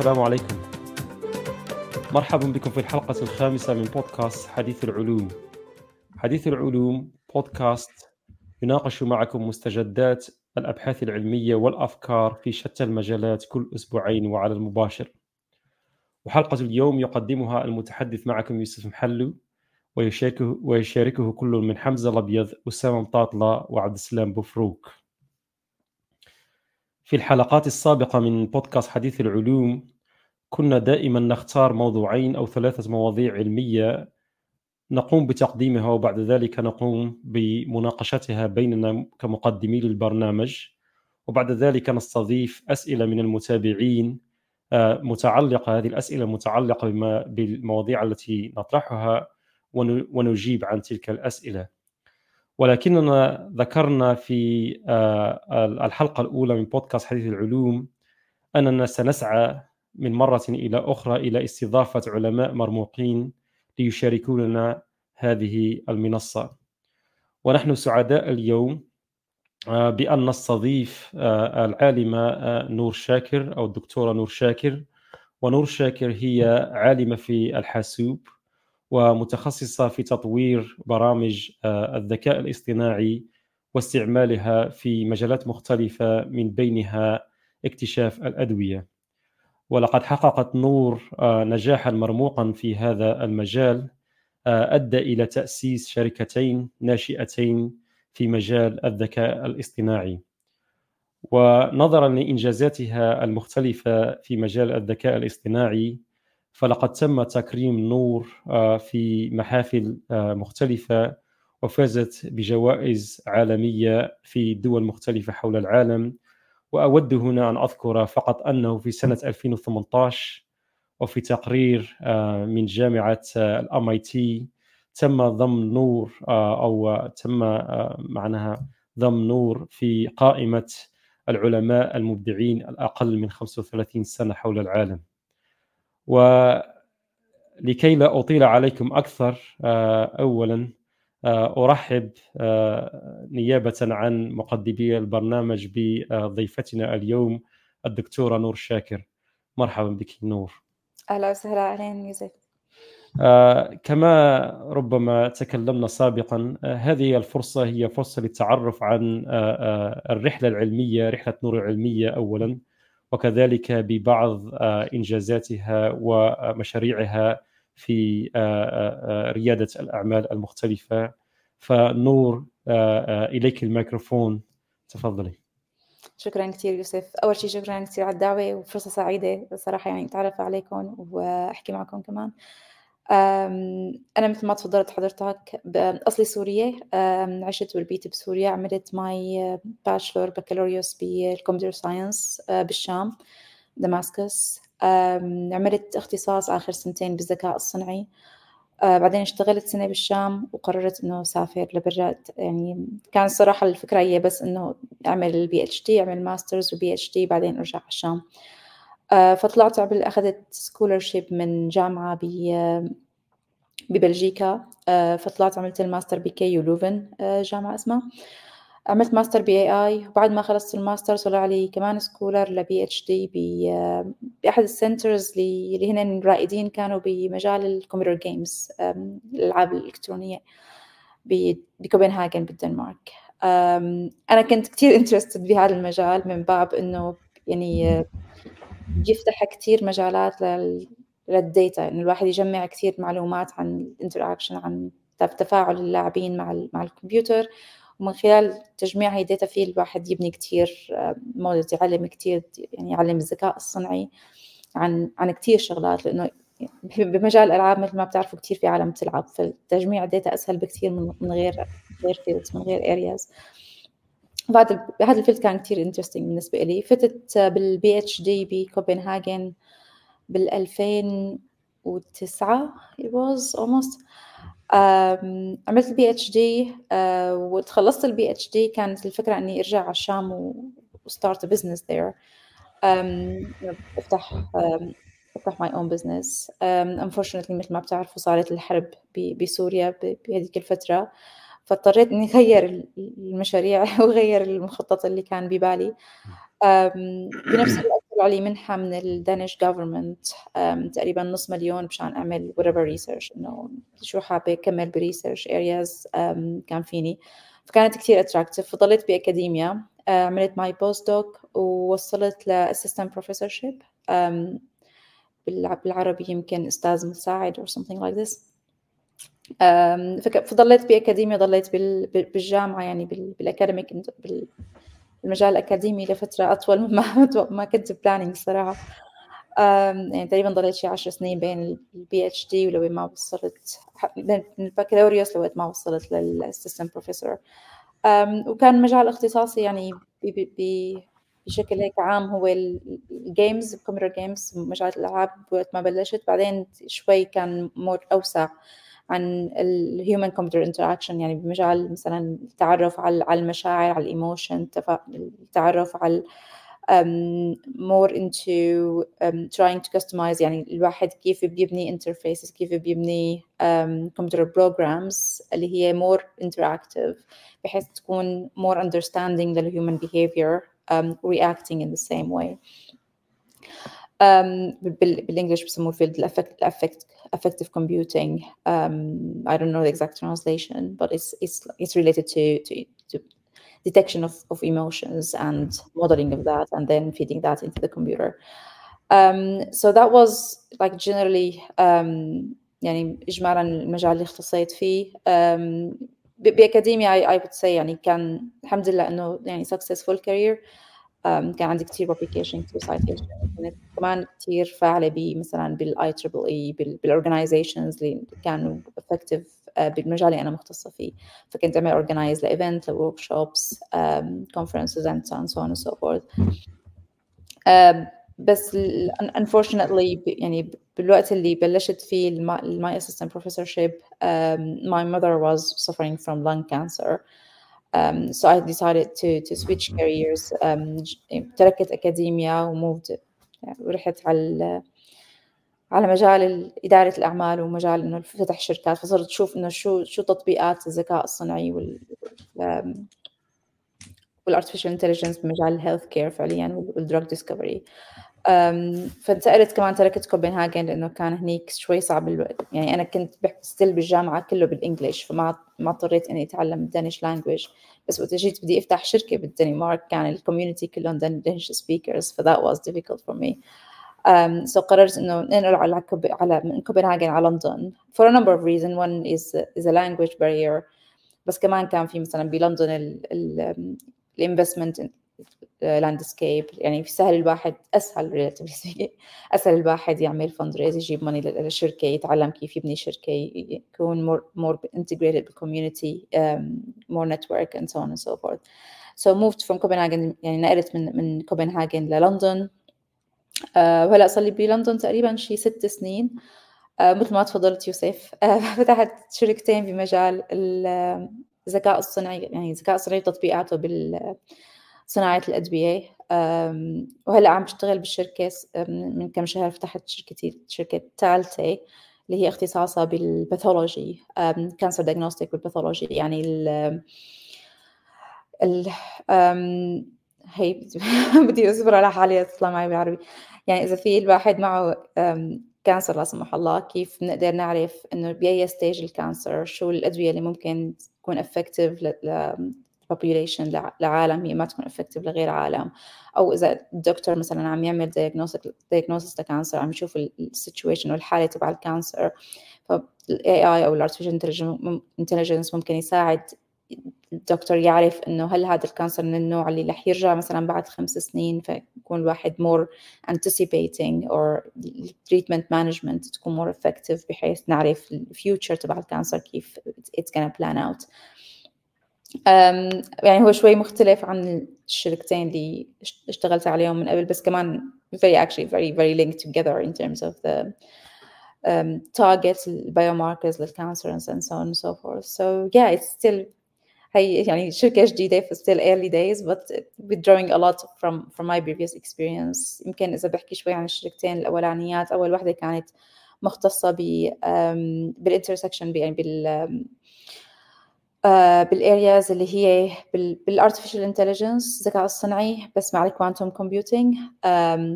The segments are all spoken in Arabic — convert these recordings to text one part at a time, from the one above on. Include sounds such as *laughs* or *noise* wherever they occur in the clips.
السلام عليكم. مرحبا بكم في الحلقة الخامسة من بودكاست حديث العلوم. حديث العلوم بودكاست يناقش معكم مستجدات الأبحاث العلمية والأفكار في شتى المجالات كل أسبوعين وعلى المباشر. وحلقة اليوم يقدمها المتحدث معكم يوسف محلو ويشاركه, ويشاركه كل من حمزة الأبيض أسامة مطاطلة وعبد السلام بوفروك في الحلقات السابقة من بودكاست حديث العلوم كنا دائما نختار موضوعين أو ثلاثة مواضيع علمية نقوم بتقديمها وبعد ذلك نقوم بمناقشتها بيننا كمقدمي للبرنامج. وبعد ذلك نستضيف أسئلة من المتابعين. آه، متعلقة هذه الأسئلة متعلقة بالمواضيع التي نطرحها ونجيب عن تلك الأسئلة. ولكننا ذكرنا في آه، الحلقة الأولى من بودكاست حديث العلوم أننا سنسعى من مرة إلى أخرى إلى استضافة علماء مرموقين ليشاركوننا هذه المنصة. ونحن سعداء اليوم آه، بأن نستضيف آه، العالمة نور شاكر أو الدكتورة نور شاكر. ونور شاكر هي عالمة في الحاسوب. ومتخصصة في تطوير برامج آه، الذكاء الاصطناعي واستعمالها في مجالات مختلفة من بينها اكتشاف الأدوية. ولقد حققت نور آه، نجاحا مرموقا في هذا المجال آه، أدى إلى تأسيس شركتين ناشئتين في مجال الذكاء الاصطناعي. ونظرا لإنجازاتها المختلفة في مجال الذكاء الاصطناعي فلقد تم تكريم نور آه، في محافل آه، مختلفة وفازت بجوائز عالمية في دول مختلفة حول العالم. وأود هنا أن أذكر فقط أنه في سنة 2018 وفي تقرير آه، من جامعة الأم آي تي تم ضم نور أو تم معناها ضم نور في قائمة العلماء المبدعين الأقل من 35 سنة حول العالم. ولكي لا أطيل عليكم أكثر آه، أولا آه، أرحب آه، نيابة عن مقدمي البرنامج بضيفتنا اليوم الدكتورة نور شاكر. مرحبا بك نور. أهلا وسهلا أهلا يوسف. كما ربما تكلمنا سابقا هذه الفرصة هي فرصة للتعرف عن الرحلة العلمية رحلة نور العلمية أولا. وكذلك ببعض آه، إنجازاتها ومشاريعها في آه، آه، ريادة الأعمال المختلفة. فنور إليك الميكروفون. تفضلي. شكرا كثير يوسف. أول شيء شكرا كثير على الدعوة وفرصة سعيدة صراحة يعني أتعرف عليكم وأحكي معكم كمان. أنا مثل ما تفضلت حضرتك أصلي سورية. عشت وربيت بسوريا. عملت ماي bachelor بكالوريوس بال computer science بالشام Damascus عملت اختصاص آخر سنتين بالذكاء الصنعي بعدين اشتغلت سنة بالشام وقررت إنه أسافر لبرا. يعني كان الصراحة الفكرة هي بس إنه أعمل ال PhD أعمل masters و PhD بعدين أرجع على الشام. آه، فطلعت أخذت scholarship من جامعة ببلجيكا. آه، فطلعت عملت ال master ب KU Leuven آه، جامعة اسمها. عملت master ب AI وبعد ما خلصت الماستر طلع لي كمان scholar ل PhD بأحد ال centers اللي هن رائدين كانوا بمجال ال computer games الألعاب الإلكترونية بكوبنهاجن بالدنمارك. أنا كنت كثير interested بهذا المجال من باب إنه يعني يفتح كثير مجالات لل data إنه الواحد يجمع كثير معلومات عن ال interaction عن تفاعل اللاعبين مع مع الكمبيوتر. ومن خلال تجميع هاي ال data في الواحد يبني كثير models يعلم كثير يعني يعلم الذكاء الصنعي عن عن كثير شغلات. لأنه بمجال الألعاب مثل ما بتعرفوا كثير في عالم بتلعب فتجميع ال data أسهل بكثير من من غير غير fields من غير areas بعد هذا ال field كان كتير interesting بالنسبة لي فتت بال PhD بكوبنهاجن بال 2009 it was almost عملت ال PhD وتخلصت ال PhD كانت الفكرة إني أرجع على الشام و start business there أفتح أفتح my own business unfortunately مثل ما بتعرفوا صارت الحرب بسوريا بهذيك الفترة. فاضطريت إني أغير المشاريع *laughs* وأغير المخطط اللي كان ببالي. بنفس الوقت طلع لي منحة من ال Danish government تقريبا نص مليون مشان أعمل whatever research إنه شو حابة أكمل ب research areas كان فيني. فكانت كثير attractive فضلت بأكاديميا عملت my postdoc ووصلت ل assistant professorship بالعربي يمكن أستاذ مساعد or something like this. فضليت بأكاديميا ضليت بالجامعة يعني بالأكاديميك بالمجال الأكاديمي لفترة أطول *laughs* مما ما كنت planning صراحة. يعني تقريبا ضليت شي عشر سنين بين ال PhD ولو ما وصلت بين البكالوريوس لو ما وصلت لل assistant professor وكان مجال اختصاصي يعني بشكل هيك عام هو ال games ال computer games مجال الألعاب وقت ما بلشت. بعدين شوي كان more أوسع. عن الهيومن كمبيوتر انتراكشن يعني بمجال مثلا التعرف على المشاعر على الايموشن التعرف على um, more into um, trying to customize يعني الواحد كيف بيبني interfaces كيف بيبني um, computer programs اللي هي more interactive بحيث تكون more understanding the human behavior um, reacting in the same way um, بالانجلش بسموه field affect, affect, affective computing um, I don't know the exact translation but it's it's it's related to to, to detection of, of emotions and modeling of that and then feeding that into the computer um, so that was like generally um, يعني إجمالا المجال اللي اختصيت فيه um, بأكاديميا I, I would say يعني كان الحمد لله إنه يعني successful career um, كان عندي كتير publication كتير citation كنت كمان كتير فاعلة بي مثلا بالاي تريبل اي بالاورجنايزيشنز اللي كانوا effective uh, بالمجال اللي أنا مختصة فيه. فكنت أعمل organize لإيفنت لوركشوبس um, conferences and so on, so on and so forth. um, بس unfortunately يعني بالوقت اللي بلشت فيه الماي assistant professorship um, my mother was suffering from lung cancer. Um, so I decided to to switch careers um, تركت أكاديميا وmoved ورحت على على مجال إدارة الأعمال ومجال إنه فتح شركات فصرت أشوف إنه شو شو تطبيقات الذكاء الصناعي وال وال artificial intelligence بمجال ال health care فعليا وال drug discovery فانتقلت كمان تركت كوبنهاجن لأنه كان هنيك شوي صعب الوقت يعني أنا كنت still بالجامعة كله بال English فما ما اضطريت إني أتعلم ال Danish language بس وقت جيت بدي أفتح شركة بالدنمارك كان ال community كلهم Danish speakers ف that was difficult for me. Um, so قررت إنه ننقل على كوب... على من كوبنهاجن على لندن. For a number of reasons. One is is a language barrier. بس كمان كان في مثلا بلندن ال investment landscape يعني سهل الواحد أسهل أسهل الواحد يعمل fundraise يجيب money للشركه يتعلم كيف يبني شركة يكون more more integrated بال community more network and so on and so forth so moved from كوبنهاجن يعني نقلت من من كوبنهاجن للندن uh, وهلأ صار لي بلندن تقريبا شي ست سنين. uh, مثل ما تفضلت يوسف. uh, *laughs* فتحت شركتين بمجال الذكاء الصناعي يعني الذكاء الصناعي وتطبيقاته بال صناعة الأدوية وهلأ عم بشتغل بالشركة من كم شهر فتحت شركتي شركة تالتي اللي هي اختصاصها بال pathology cancer diagnostic وال pathology يعني ال ال هي *laughs* بدي أصبر على حالي اطلع معي بالعربي. يعني إذا في الواحد معه cancer لا سمح الله كيف بنقدر نعرف إنه بأي stage ال cancer شو الأدوية اللي ممكن تكون effective population لعالم هي ما تكون effective لغير عالم. أو إذا الدكتور مثلا عم يعمل diagnosis diagnosis ل cancer عم يشوف ال situation والحاله تبع ال cancer فال AI أو ال artificial intelligence ممكن يساعد الدكتور يعرف إنه هل هذا ال cancer من النوع اللي رح يرجع مثلا بعد خمس سنين فيكون الواحد more anticipating or treatment management تكون more effective بحيث نعرف ال future تبع ال cancer كيف it's gonna pan out. يعني هو شوي مختلف عن الشركتين اللي اشتغلت عليهم من قبل بس كمان very actually very very linked together in terms of the um, targets biomarkers لل cancer and so on and so forth so yeah it's still هي يعني شركة جديدة في still early days but we're drawing a lot from from my previous experience يمكن إذا بحكي شوي عن الشركتين الأولانيات أول واحدة كانت مختصة ب بال intersection يعني بال آه، بال areas اللي هي بال artificial intelligence الذكاء الصنعي بس مع ال quantum computing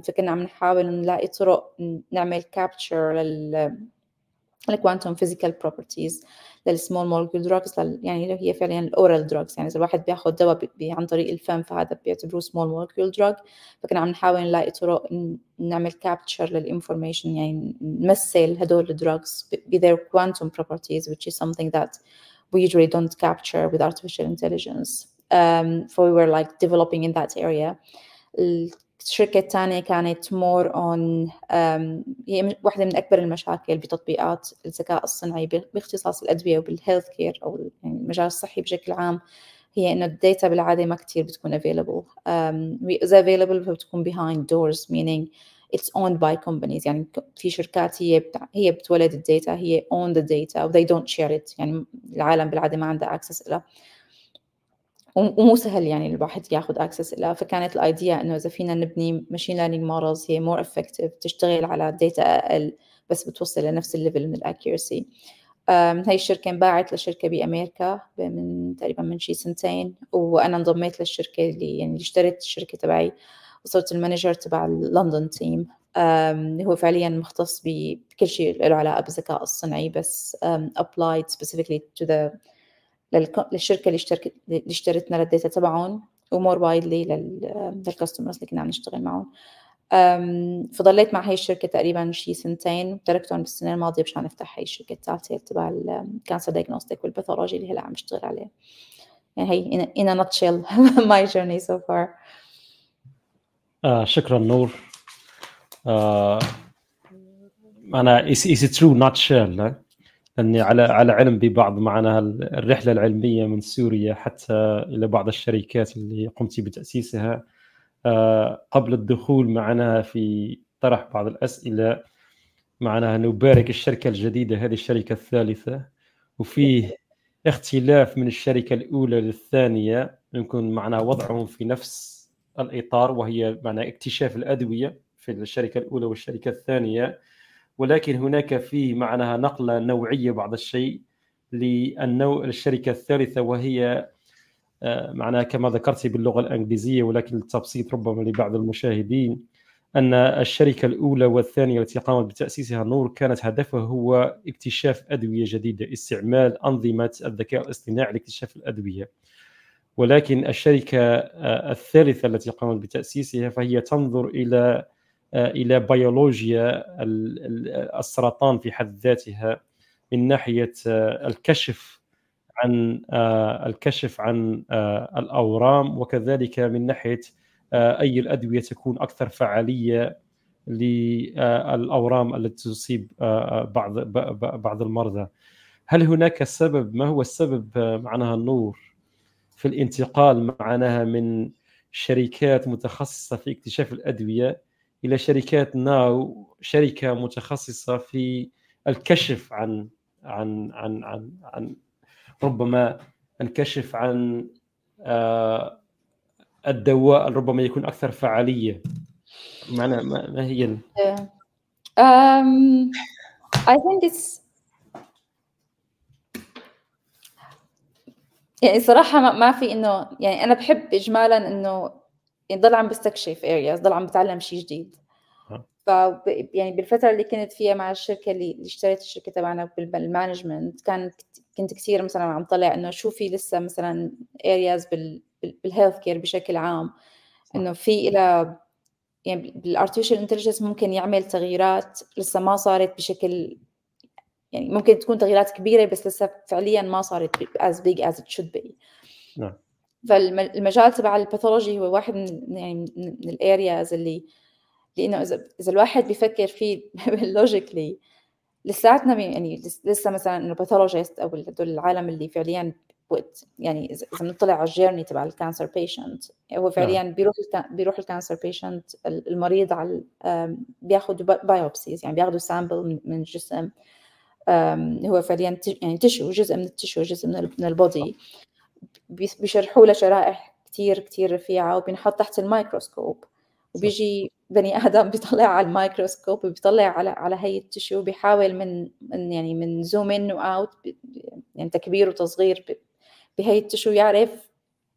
فكنا عم نحاول نلاقي طرق نعمل capture لل ال quantum physical properties لل small molecule drugs يعني هي فعليا ال oral drugs يعني إذا الواحد بياخذ دواء عن طريق الفم فهذا بيعتبروه small molecule drug فكنا عم نحاول نلاقي طرق نعمل capture لل information يعني نمثل هدول ال drugs ب their quantum properties which is something that we usually don't capture with artificial intelligence. Um, so we were like developing in that area. الشركة الثانية كانت more on um, هي واحدة من أكبر المشاكل بتطبيقات الذكاء الصنعي باختصاص الأدوية وبال health care أو يعني المجال الصحي بشكل عام هي إنه ال data بالعادة ما كتير بتكون available. Um, إذا available فبتكون behind doors meaning it's owned by companies. يعني في شركات هي بتع... هي بتولد ال data هي own the data و they don't share it. يعني العالم بالعادة ما عندها access لها ومو سهل يعني الواحد ياخذ access لها فكانت ال idea إنه إذا فينا نبني machine learning models هي more effective تشتغل على data أقل بس بتوصل لنفس ال level من ال accuracy هاي الشركة انباعت لشركة بأمريكا من تقريبا من شي سنتين وأنا انضميت للشركة اللي يعني اشتريت الشركة تبعي. وصرت ال manager تبع ال London team. هو فعليا مختص بكل شيء له علاقة بالذكاء الصنعي بس applied specifically to the للشركة اللي اشتركت اللي اشترتنا لل data تبعهم و more widely لل customers اللي كنا عم نشتغل معهم. فضليت مع هاي الشركة تقريبا شي سنتين وتركتهم بالسنة الماضية مشان نفتح هاي الشركة الثالثة تبع ال cancer diagnostic وال pathology اللي هلا عم نشتغل عليه. يعني هي in a nutshell *laughs* my journey so far. آه شكرا نور. آه أنا it true? Nutshell اني على على علم ببعض معناها الرحلة العلمية من سوريا حتى إلى بعض الشركات اللي قمت بتأسيسها. آه، قبل الدخول معنا في طرح بعض الأسئلة معناها نبارك الشركة الجديدة هذه الشركة الثالثة. وفيه اختلاف من الشركة الأولى للثانية يمكن معنا وضعهم في نفس الإطار وهي معنى اكتشاف الأدوية في الشركة الأولى والشركة الثانية. ولكن هناك في معناها نقلة نوعية بعض الشيء للنوع الشركة الثالثة وهي آه، معناها كما ذكرت باللغة الإنجليزية ولكن التبسيط ربما لبعض المشاهدين أن الشركة الأولى والثانية التي قامت بتأسيسها نور كانت هدفها هو اكتشاف أدوية جديدة استعمال أنظمة الذكاء الاصطناعي لاكتشاف الأدوية. ولكن الشركة آه، الثالثة التي قامت بتأسيسها فهي تنظر إلى آه، إلى بيولوجيا السرطان في حد ذاتها من ناحية آه، الكشف عن الكشف عن الأورام وكذلك من ناحية أي الأدوية تكون أكثر فعالية للاورام التي تصيب بعض بعض المرضى. هل هناك سبب؟ ما هو السبب معناها النور؟ في الانتقال معناها من شركات متخصصة في اكتشاف الأدوية إلى شركات ناو شركة متخصصة في الكشف عن عن عن عن, عن ربما الكشف عن آه، الدواء ربما يكون أكثر فعالية. معنى ما, هي ال... um, I think it's يعني صراحة ما في إنه يعني أنا بحب إجمالا إنه يعني ضل عم بستكشف areas ضل عم بتعلم شيء جديد. ف يعني بالفترة اللي كنت فيها مع الشركة اللي, اشتريت الشركة تبعنا بال management كان كنت كثير مثلا عم طلع إنه شو في لسه مثلا areas بال healthcare بشكل عام. إنه في إلى يعني بال artificial intelligence ممكن يعمل تغييرات لسه ما صارت بشكل يعني ممكن تكون تغييرات كبيرة بس لسه فعليا ما صارت as big as it should be. نعم. فالمجال تبع ال pathology هو واحد من يعني من ال areas اللي لأنه اذا إذا الواحد بيفكر فيه *laughs* logically لساتنا يعني لسه مثلا إنه pathologist أو هدول العالم اللي فعليا وقت يعني اذا بنطلع على ال journey تبع ال cancer patient هو فعليا نعم. بيروح بيروح ال cancer patient المريض على بياخذ biopsies يعني بياخذوا sample من الجسم هو فعليا يعني tissue جزء من ال tissue جزء من ال body. بيشرحوا له شرائح كثير كثير رفيعة وبينحط تحت الميكروسكوب. وبيجي بني *laughs* آدم بيطلع على الميكروسكوب وبيطلع على على هي ال tissue بيحاول من من يعني من zoom in و out يعني تكبير وتصغير بهي ال tissue يعرف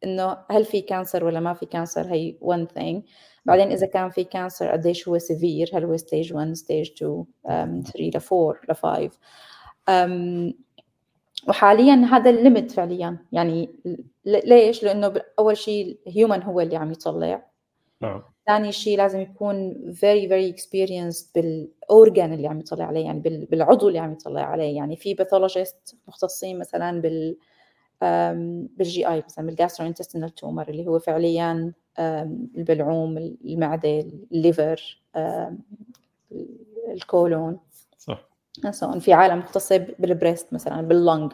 إنه هل في cancer ولا ما في cancer هي one thing. بعدين إذا كان في cancer قديش هو severe هل هو stage 1 stage 2 3 ل 4 ل 5 وحاليا هذا ال limit فعليا. يعني ليش؟ لأنه أول شيء ال human هو اللي عم يطلع. نعم. ثاني شيء لازم يكون very very experienced بال organ اللي عم يطلع عليه يعني بالعضو اللي عم يطلع عليه. يعني في pathologist مختصين مثلا بال بال GI مثلا بال gastro tumor اللي هو فعليا البلعوم المعدة ال liver الكولون صح. في عالم مختصة بال breast مثلا بال lung.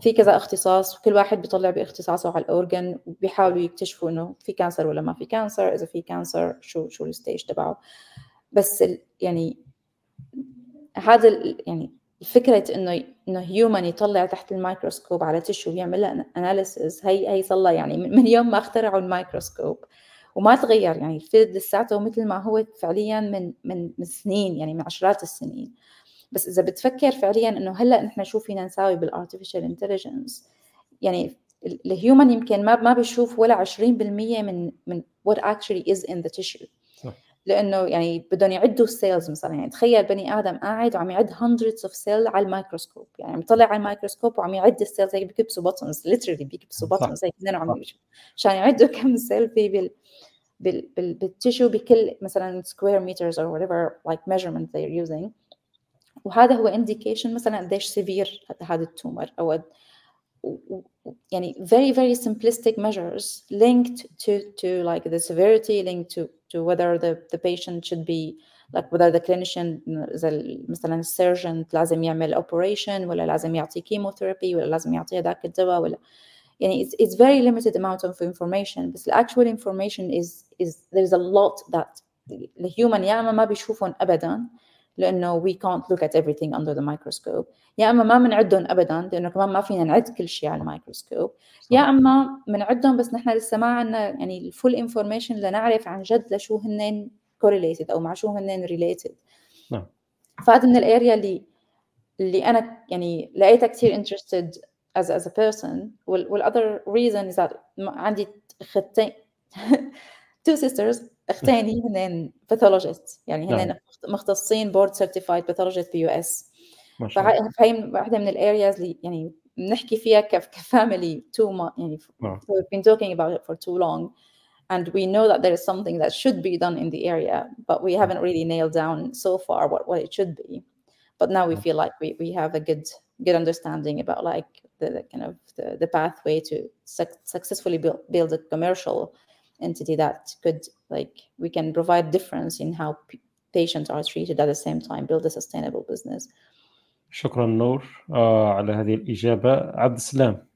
في كذا اختصاص وكل واحد بيطلع باختصاصه على ال organ وبيحاولوا يكتشفوا إنه في cancer ولا ما في cancer إذا في cancer شو شو ال stage تبعه. بس يعني هذا يعني فكرة إنه إنه human يطلع تحت الميكروسكوب على tissue ويعمل لها analysis هي هي صار يعني من يوم ما اخترعوا الميكروسكوب. وما تغير يعني ال field لساته مثل ما هو فعليا من من من سنين يعني من عشرات السنين. بس إذا بتفكر فعليا إنه هلأ نحن شو فينا نساوي بال artificial intelligence يعني ال human يمكن ما ما بيشوف ولا 20% من من what actually is in the tissue. لأنه يعني بدهم يعدوا ال cells مثلا. يعني تخيل بني آدم قاعد وعم يعد hundreds of cells على الميكروسكوب. يعني عم يطلع على الميكروسكوب وعم يعد ال cells هيك بكبسوا buttons literally بيكبسوا buttons هيك عم عشان يعدوا *laughs* كم cell في بال بال بال بال tissue بكل مثلا square meters or whatever like measurement they're using. وهذا هو indication مثلا قديش severe هذا ال tumor أو يعني very very simplistic measures linked to to like the severity linked to to whether the the patient should be like whether the clinician إذا مثلا السيرجن لازم يعمل operation ولا لازم يعطي chemotherapy ولا لازم يعطي هذاك الدواء ولا يعني it's, it's very limited amount of information بس the actual information is is there's a lot that the human يا اما ما بيشوفهم ابدا لأنه we can't look at everything under the microscope. يا أما ما بنعدهم ابدا لأنه كمان ما فينا نعد كل شيء على الميكروسكوب يا أما بنعدهم بس نحن لسه ما عندنا يعني ال full information لنعرف عن جد لشو هن correlated أو مع شو هن related. نعم. فهذا من ال area اللي اللي أنا يعني لقيتها كثير interested as as a person. وال other reason is that عندي اختين *laughs* two sisters اختين هن باثولوجيست يعني هن نعم. مختصين بورد سيرتيفايد باثولوجيست بي يو اس فهي واحده من الارياز اللي يعني بنحكي فيها كفاميلي تو يعني نعم. we've been talking about it for too long and we know that there is something that should be done in the area but we haven't really nailed down so far what, what it should be but now we نعم. feel like we, we have a good good understanding about like the, the kind of the, the pathway to su- successfully build, build a commercial entity that could like we can provide difference in how p- patients are treated at the same time build a sustainable business. شكرا نور آه على هذه الإجابة. عبد السلام.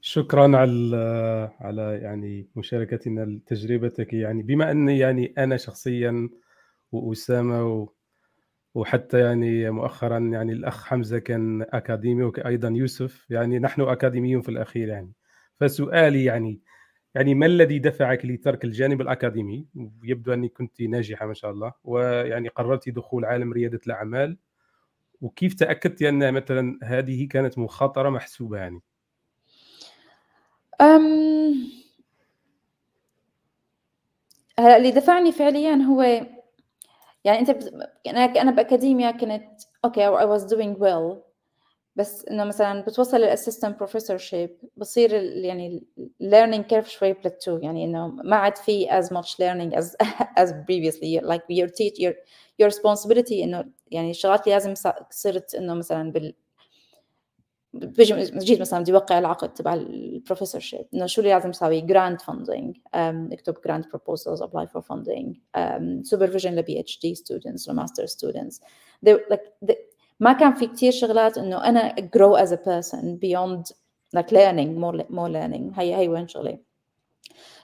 شكرا على على يعني مشاركتنا تجربتك يعني بما أني يعني أنا شخصيا وأسامة وحتى يعني مؤخرا يعني الأخ حمزة كان أكاديمي وأيضا يوسف يعني نحن أكاديميون في الأخير يعني. فسؤالي يعني يعني ما الذي دفعك لترك الجانب الأكاديمي؟ يبدو انك كنت ناجحة ما شاء الله ويعني قررت دخول عالم ريادة الأعمال وكيف تأكدت أن مثلا هذه كانت مخاطرة محسوبة يعني؟ أم... هلا اللي دفعني فعليا هو يعني أنت بت... أنا أنا بأكاديميا كنت أوكي okay, I was doing well بس إنه مثلا بتوصل لل assistant professorship بصير يعني learning curve شوي بلاتو يعني إنه ما عاد في as much learning as *laughs* as previously like your teach your your responsibility إنه يعني الشغلات اللي لازم صرت إنه مثلا بال بيجي جيت مثلا بدي اوقع العقد تبع ال professorship إنه شو اللي لازم أسوي؟ grant funding اكتب grant proposals apply for funding supervision ل PhD students ل master students ما كان في كتير شغلات إنه أنا grow as a person beyond like learning more more learning. هي هي وين شغلي.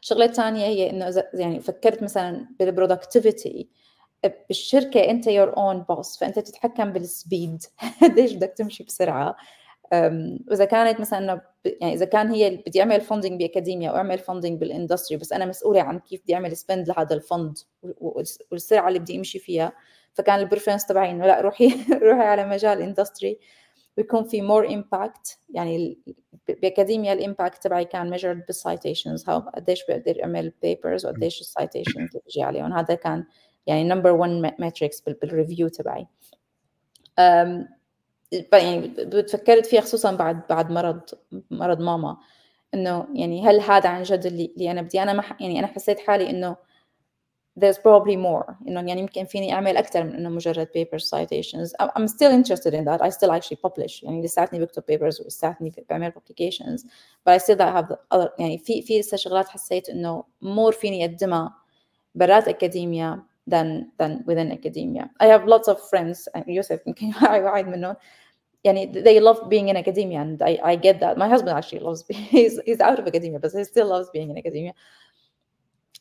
الشغله الثانية هي إنه يعني فكرت مثلا بال productivity بالشركة أنت your own boss فأنت تتحكم بال speed قديش *laughs* بدك تمشي بسرعة؟ وإذا كانت مثلا يعني إذا كان هي بدي أعمل funding ب academia أو أعمل funding بال industry بس أنا مسؤولة عن كيف بدي أعمل spend لهذا ال fund والسرعة اللي بدي أمشي فيها. فكان ال preference تبعي إنه لا روحي *laughs* روحي على مجال industry بيكون في more impact. يعني ب academia ال impact تبعي كان measured بال citations how قديش بقدر أعمل papers وقديش ال citations اللي بيجي عليهم. هذا كان يعني number 1 metrics بال review تبعي. يعني بتفكرت فيها خصوصا بعد بعد مرض مرض ماما. إنه يعني هل هذا عن جد اللي, اللي أنا بدي؟ أنا ما يعني أنا حسيت حالي إنه there's probably more انه يعني يمكن فيني اعمل اكثر من انه مجرد paper citations I'm still interested in that I still actually publish يعني لساتني بكتب papers ولساتني بعمل publications but I still have other يعني في في لسه شغلات حسيت انه more فيني اقدمها برات اكاديميا than than within academia I have lots of friends يوسف يمكن *laughs* واحد منهم يعني they love being in academia and I, I get that my husband actually loves *laughs* he's, he's out of academia but he still loves being in academia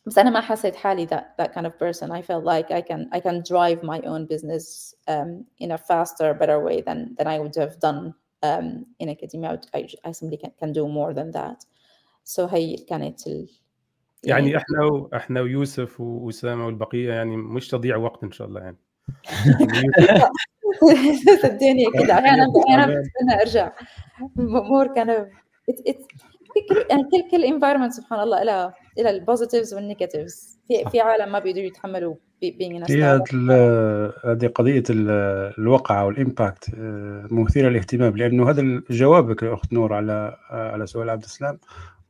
بس أنا ما حسيت حالي that that kind of person. I felt like I can I can drive my own business um, in a faster better way than than I would have done um, in academia. I, I simply can, can do more than that. So هي كانت ال, يعني, يعني إحنا و... إحنا ويوسف واسامه والبقية يعني مش تضييع وقت إن شاء الله يعني. *laughs* صدقني كده أحيانا أحيانا بستنى أرجع. مور كان كل يعني كل كل environment سبحان الله لها لها ال positives وال negatives في في عالم ما بيقدروا يتحملوا هي هذه قضية الوقع وال impact آه، مثيرة للاهتمام لأنه هذا جوابك يا أخت نور على على سؤال عبد السلام.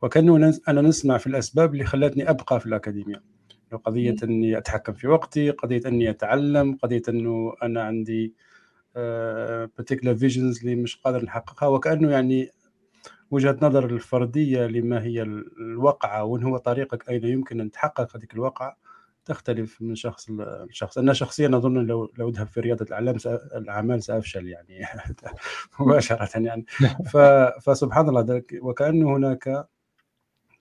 وكأنه أنا نسمع في الأسباب اللي خلتني أبقى في الأكاديمية. قضية إني أتحكم في وقتي قضية إني أتعلم قضية إنه أنا عندي particular visions اللي مش قادر نحققها. وكأنه يعني وجهة نظر الفردية لما هي الواقعه وين هو طريقك أين يمكن أن تحقق هذيك الواقعه تختلف من شخص لشخص أنا شخصيا أظن لو لو أذهب في رياده الأعلام الأعمال سأفشل يعني *laughs* مباشرة يعني. فسبحان الله وكأنه هناك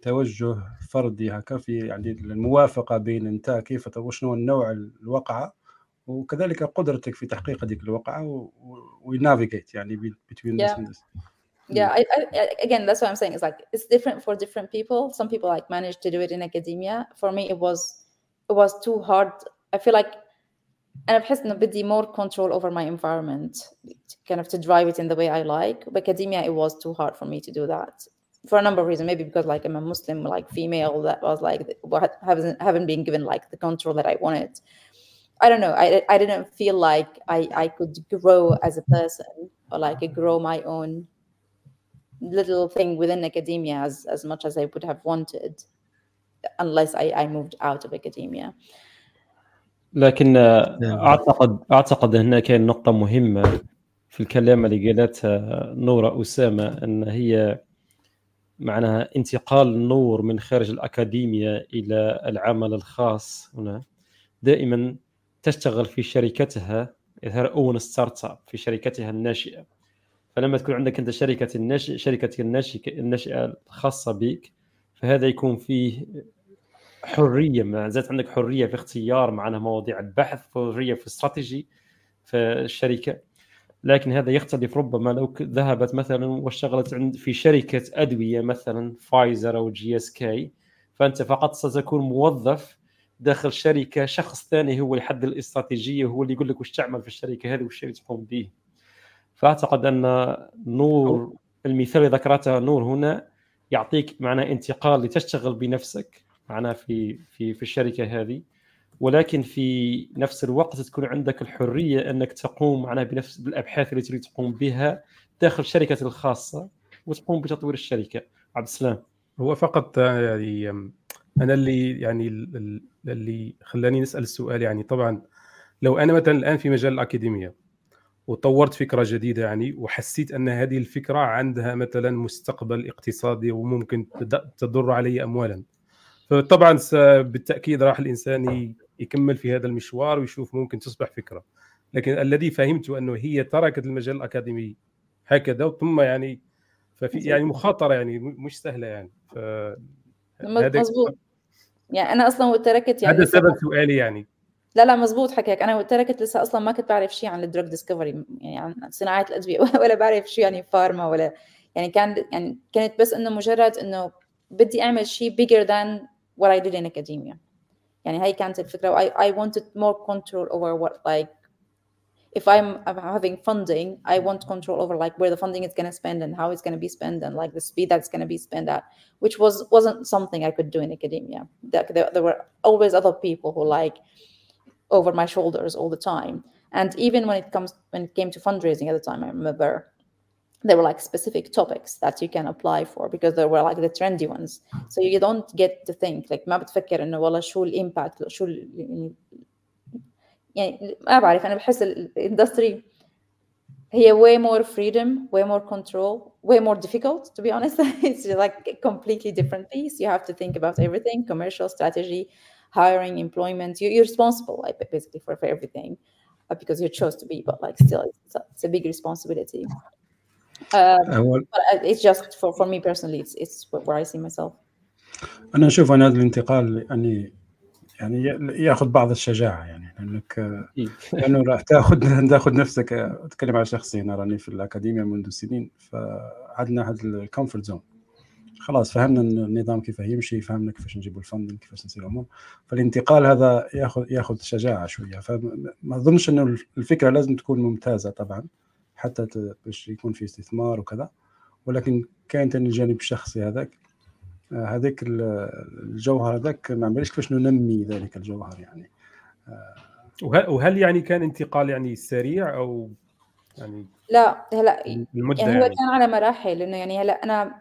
توجه فردي هكا في يعني الموافقة بين أنت كيف وشنو النوع الواقعه وكذلك قدرتك في تحقيق هذيك الواقعه ونافيجيت يعني between yeah. this Yeah, I, I, again, that's what I'm saying. It's like it's different for different people. Some people like manage to do it in academia. For me, it was it was too hard. I feel like أنا بحس إنه بدي more control over my environment, kind of to drive it in the way I like. But academia, it was too hard for me to do that for a number of reasons. Maybe because like I'm a Muslim, like female, that was like haven't haven't been given like the control that I wanted. I don't know. I I didn't feel like I I could grow as a person or like grow my own little thing within academia as as much as I would have wanted, unless I I moved out of academia. لكن أعتقد أعتقد هنا كان نقطة مهمة في الكلام اللي قالتها نورة أسامة أن هي معناها انتقال النور من خارج الأكاديمية إلى العمل الخاص هنا. دائما تشتغل في شركتها on startup في شركتها الناشئة. فلما تكون عندك أنت شركة الناشئ شركة الناشئه الخاصة بك فهذا يكون فيه حرية ما زالت عندك حرية في اختيار معناها مواضيع البحث حرية في استراتيجي في الشركة. لكن هذا يختلف ربما لو ذهبت مثلا واشتغلت عند في شركة أدوية مثلا فايزر أو جي إس كي فأنت فقط ستكون موظف داخل شركة شخص ثاني هو يحدد الاستراتيجيه هو اللي يقول لك وش تعمل في الشركة هذه وش تقوم به. فأعتقد أن نور المثال اللي ذكرته نور هنا يعطيك معنى انتقال لتشتغل بنفسك معناه في في في الشركة هذه. ولكن في نفس الوقت تكون عندك الحرية أنك تقوم معناها بنفس بالأبحاث التي تريد تقوم بها داخل شركه الخاصة وتقوم بتطوير الشركة. عبد السلام. هو فقط يعني أنا اللي يعني اللي خلاني نسأل السؤال يعني طبعا لو أنا مثلا الآن في مجال الأكاديمية وطورت فكرة جديدة يعني وحسيت أن هذه الفكرة عندها مثلا مستقبل اقتصادي وممكن تضر علي اموالا. فطبعا بالتأكيد راح الإنسان يكمل في هذا المشوار ويشوف ممكن تصبح فكرة. لكن الذي فهمته أنه هي تركت المجال الأكاديمي هكذا ثم يعني ففي يعني مخاطرة يعني مش سهلة يعني. ف مضبوط يعني أنا أصلا تركت يعني هذا سبب سؤالي يعني. لا لا مزبوط حكيك أنا تركت لسه أصلا ما كنت بعرف شيء عن ال drug discovery يعني عن صناعه الادويه ولا بعرف شيء يعني pharma ولا يعني كان يعني كانت بس انه مجرد انه بدي اعمل شيء bigger than what I did in academia يعني هاي كانت الفكرة I, I wanted more control over what like if I'm, I'm having funding, I want control over like where the funding is going to spend and how it's going to be spent and like the speed that's going to be spent at, which was wasn't something I could do in academia. There, there were always other people who like over my shoulders all the time. And even when it comes when it came to fundraising at the time, I remember there were like specific topics that you can apply for because there were like the trendy ones. So you don't get to think like ما بتفكر انه والله شو الامباكت شو يعني ما بعرف انا بحس الاندستري هي way more freedom way more control way more difficult to be honest *laughs* it's like a completely different piece you have to think about everything commercial strategy hiring employment you're, responsible like basically for, for everything uh, because you chose to be but like still it's a, it's a big responsibility um, but it's just for, for me personally it's, it's where I see myself انا اشوف ان هذا الانتقال يعني يعني ياخذ بعض الشجاعه يعني لانك لانه راح تاخذ تاخذ نفسك اتكلم على شخصي انا راني في الاكاديميه منذ سنين فعندنا هذا الكومفورت زون خلاص فهمنا النظام كيف يمشي فهمنا كيفاش نجيب ال funding كيفاش نسوي الأمور. فالانتقال هذا ياخذ ياخذ شجاعة شوية. فما أظنش إنه الفكرة لازم تكون ممتازة طبعا حتى باش يكون في استثمار وكذا. ولكن كاين ثاني الجانب الشخصي هذاك. هذاك الجوهر هذاك ما عملش كيفاش ننمي ذلك الجوهر يعني. وهل يعني كان انتقال يعني سريع أو يعني لا هلا يعني هو يعني. كان على مراحل لأنه يعني هلا أنا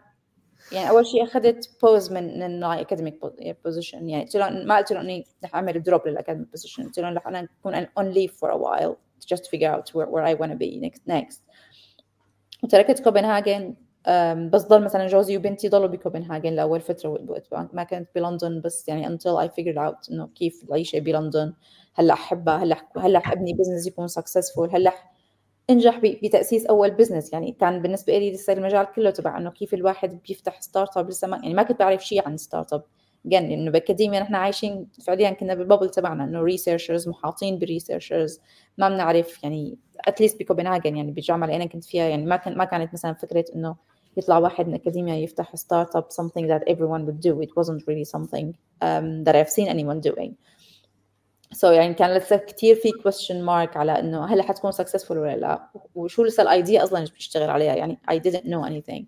يعني أول شيء أخذت pause من من academic position يعني قلت له ما قلت له إني رح أعمل drop لل academic position قلت له رح أنا أكون on leave for a while just figure out where, where I want to be next next. وتركت كوبنهاجن بس ضل مثلا جوزي وبنتي ضلوا بكوبنهاجن لأول فترة ما كنت بلندن بس يعني until I figured out إنه كيف العيشه بلندن. هلأ أحبها هلأ هلأ ابني business يكون successful هلأ انجح بتأسيس أول business يعني كان بالنسبة لي لسه المجال كله تبع إنه كيف الواحد بيفتح startup لسه ما يعني ما كنت بعرف شيء عن startup again لأنه بأكاديميا نحن عايشين فعليا كنا بال bubble تبعنا إنه researchers محاطين ب researchers ما بنعرف يعني at least بكوبنهاجن يعني بالجامعة اللي أنا كنت فيها يعني ما كان ما كانت مثلا فكرة إنه يطلع واحد من أكاديميا يفتح startup something that everyone would do. It wasn't really something um, that I've seen anyone doing. So يعني كان لسه كثير في question mark على إنه هل حتكون successful ولا لا؟ وشو لسه ال idea أصلا اللي بتشتغل عليها؟ يعني I didn't know anything.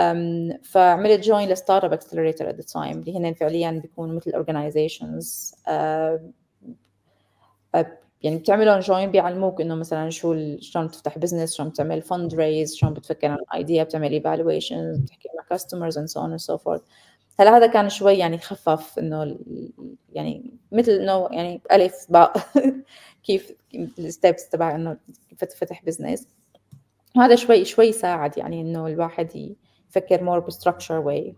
um, فعملت join ل startup accelerator at the time اللي هن فعليا بيكونوا مثل uh, يعني بتعملهم join بيعلموك إنه مثلا شو شلون تفتح business شلون بتعمل fundraise شلون بتفكر عن idea بتعمل evaluation بتحكي مع customers and so on and so forth هلا هذا كان شوي يعني خفف إنه يعني مثل إنه يعني ألف باء *laughs* كيف ال steps تبع إنه فتح business وهذا شوي شوي ساعد يعني إنه الواحد يفكر more ب structured way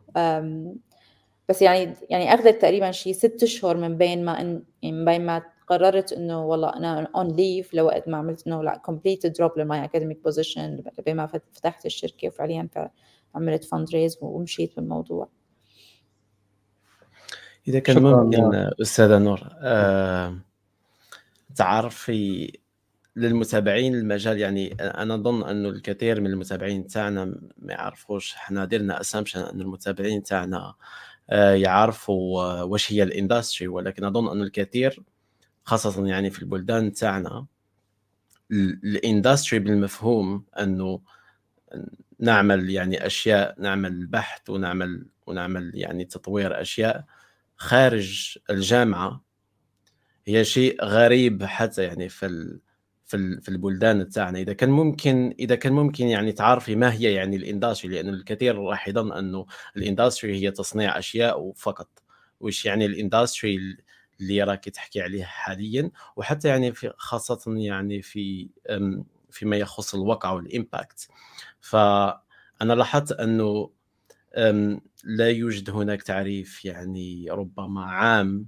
بس يعني يعني أخذت تقريبا شيء ست اشهر من بين ما ان يعني من بين ما قررت إنه والله أنا on leave لوقت ما عملت إنه لا complete drop ل my academic position بما فتحت الشركة وفعليا عملت fundraise ومشيت بالموضوع. إذا كان ممكن أستاذة نور آه تعرفي للمتابعين المجال يعني أنا أظن انه الكثير من المتابعين تاعنا ما يعرفوش إحنا درنا assumption أن المتابعين تاعنا آه، يعرفوا واش هي ال industry ولكن أظن انه الكثير خاصة يعني في البلدان تاعنا ال industry بالمفهوم أنه نعمل يعني أشياء نعمل بحث ونعمل ونعمل يعني تطوير أشياء خارج الجامعة هي شيء غريب حتى يعني في ال في في البلدان تاعنا. إذا كان ممكن إذا كان ممكن يعني تعرفي ما هي يعني ال industry لأنه الكثير راح يظن أنه ال industry هي تصنيع أشياء فقط وش يعني ال industry اللي راك تحكي عليه حاليا؟ وحتى يعني في خاصة يعني في فيما يخص الواقع وال impact. فأنا لاحظت أنه لا يوجد هناك تعريف يعني ربما عام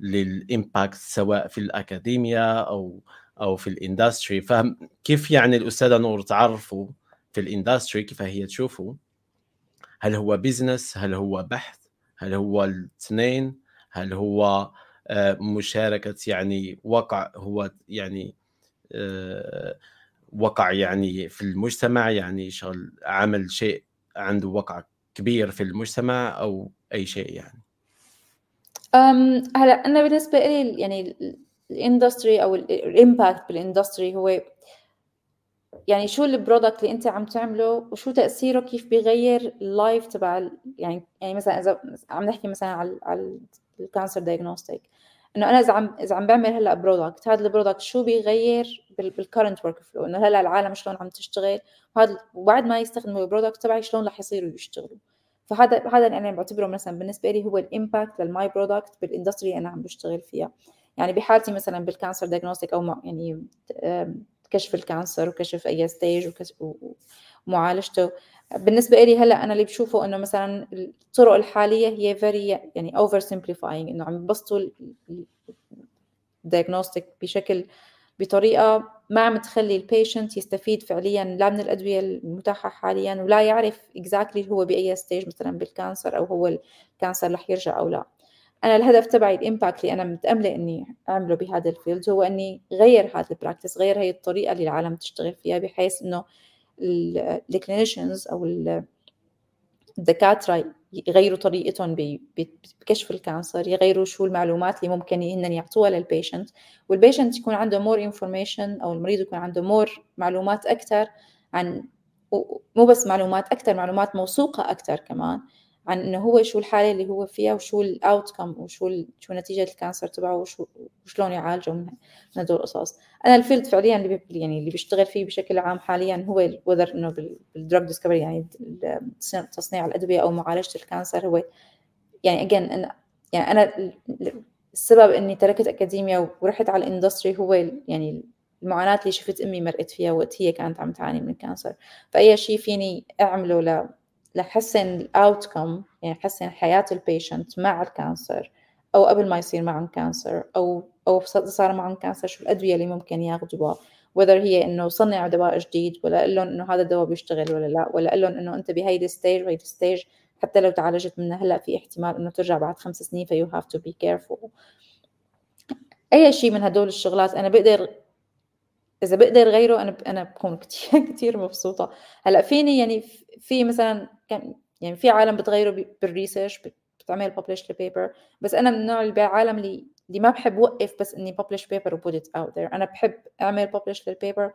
لل impact سواء في الاكاديميا أو أو في ال industry. فكيف يعني الأستاذة نور تعرفوا في ال industry؟ كيف هي تشوفوا هل هو business هل هو بحث؟ هل هو الاثنين؟ هل هو آه، مشاركة يعني وقع هو يعني آه، وقع يعني في المجتمع؟ يعني شغل عمل شيء عنده وقع كبير في المجتمع أو أي شيء يعني؟ هلا أنا بالنسبة لي يعني ال industry أو ال impact بال industry هو يعني شو ال product اللي أنت عم تعمله وشو تأثيره كيف بيغير ال life تبع يعني يعني مثلا إذا عم نحكي مثلا على على ال cancer diagnostic إنه أنا إذا عم إذا عم بعمل هلأ product هذا ال product شو بيغير بال current workflow إنه هلأ العالم شلون عم تشتغل؟ وهذا وبعد ما يستخدموا ال product تبعي شلون رح يصيروا يشتغلوا؟ فهذا هذا اللي أنا بعتبره مثلا بالنسبة لي هو ال impact لل my product بال industry اللي أنا عم بشتغل فيها. يعني بحالتي مثلا بال cancer diagnostic أو يعني كشف ال cancer وكشف أي stage ومعالجته بالنسبة لي هلأ أنا اللي بشوفه إنه مثلا الطرق الحالية هي very يعني over simplifying إنه عم يبسطوا ال diagnostic بشكل بطريقة ما عم تخلي ال patient يستفيد فعليا لا من الأدوية المتاحة حاليا ولا يعرف exactly هو بأي stage مثلا بال cancer أو هو ال cancer رح يرجع أو لا. أنا الهدف تبعي ال impact اللي أنا متأملة إني أعمله بهذا ال field هو إني غير هذا ال practice غير هي الطريقة اللي العالم تشتغل فيها بحيث إنه ال clinicians أو الدكاترة يغيروا طريقتهم بكشف ال cancer يغيروا شو المعلومات اللي ممكن هن يعطوها لل patient وال patient يكون عنده more information أو المريض يكون عنده more معلومات أكثر عن مو بس معلومات أكثر معلومات موثوقة أكثر كمان. عن إنه هو شو الحالة اللي هو فيها وشو ال outcome وشو شو نتيجة ال cancer تبعه وشو وشلون يعالجه من هدول القصص. أنا ال field فعليا اللي يعني اللي بيشتغل فيه بشكل عام حاليا هو whether إنه بال drug discovery يعني تصنيع الأدوية أو معالجة ال cancer هو يعني again أنا يعني أنا السبب إني تركت اكاديميا ورحت على ال industry هو يعني المعاناة اللي شفت أمي مرقت فيها وقت هي كانت عم تعاني من ال cancer فأي شيء فيني أعمله لحسن ال outcome يعني حسن حياة ال patient مع ال cancer أو قبل ما يصير معهم cancer أو أو صار معهم cancer شو الأدوية اللي ممكن ياخذوها؟ whether هي إنه صنع دواء جديد ولا قال لهم إنه هذا الدواء بيشتغل ولا لا ولا قال لهم إنه أنت بهيدي ال stage وهيدي ال stage حتى لو تعالجت منها هلأ في احتمال إنه ترجع بعد خمس سنين ف you have to be careful أي شيء من هدول الشغلات أنا بقدر إذا بقدر غيره أنا أنا بكون *laughs* كثير كثير مبسوطة. هلأ فيني يعني في مثلا كان يعني في عالم بتغيروا بال research بتعمل publish ال paper بس أنا من النوع اللي بالعالم اللي اللي ما بحب وقف بس إني publish paper و put it out there أنا بحب أعمل publish لل paper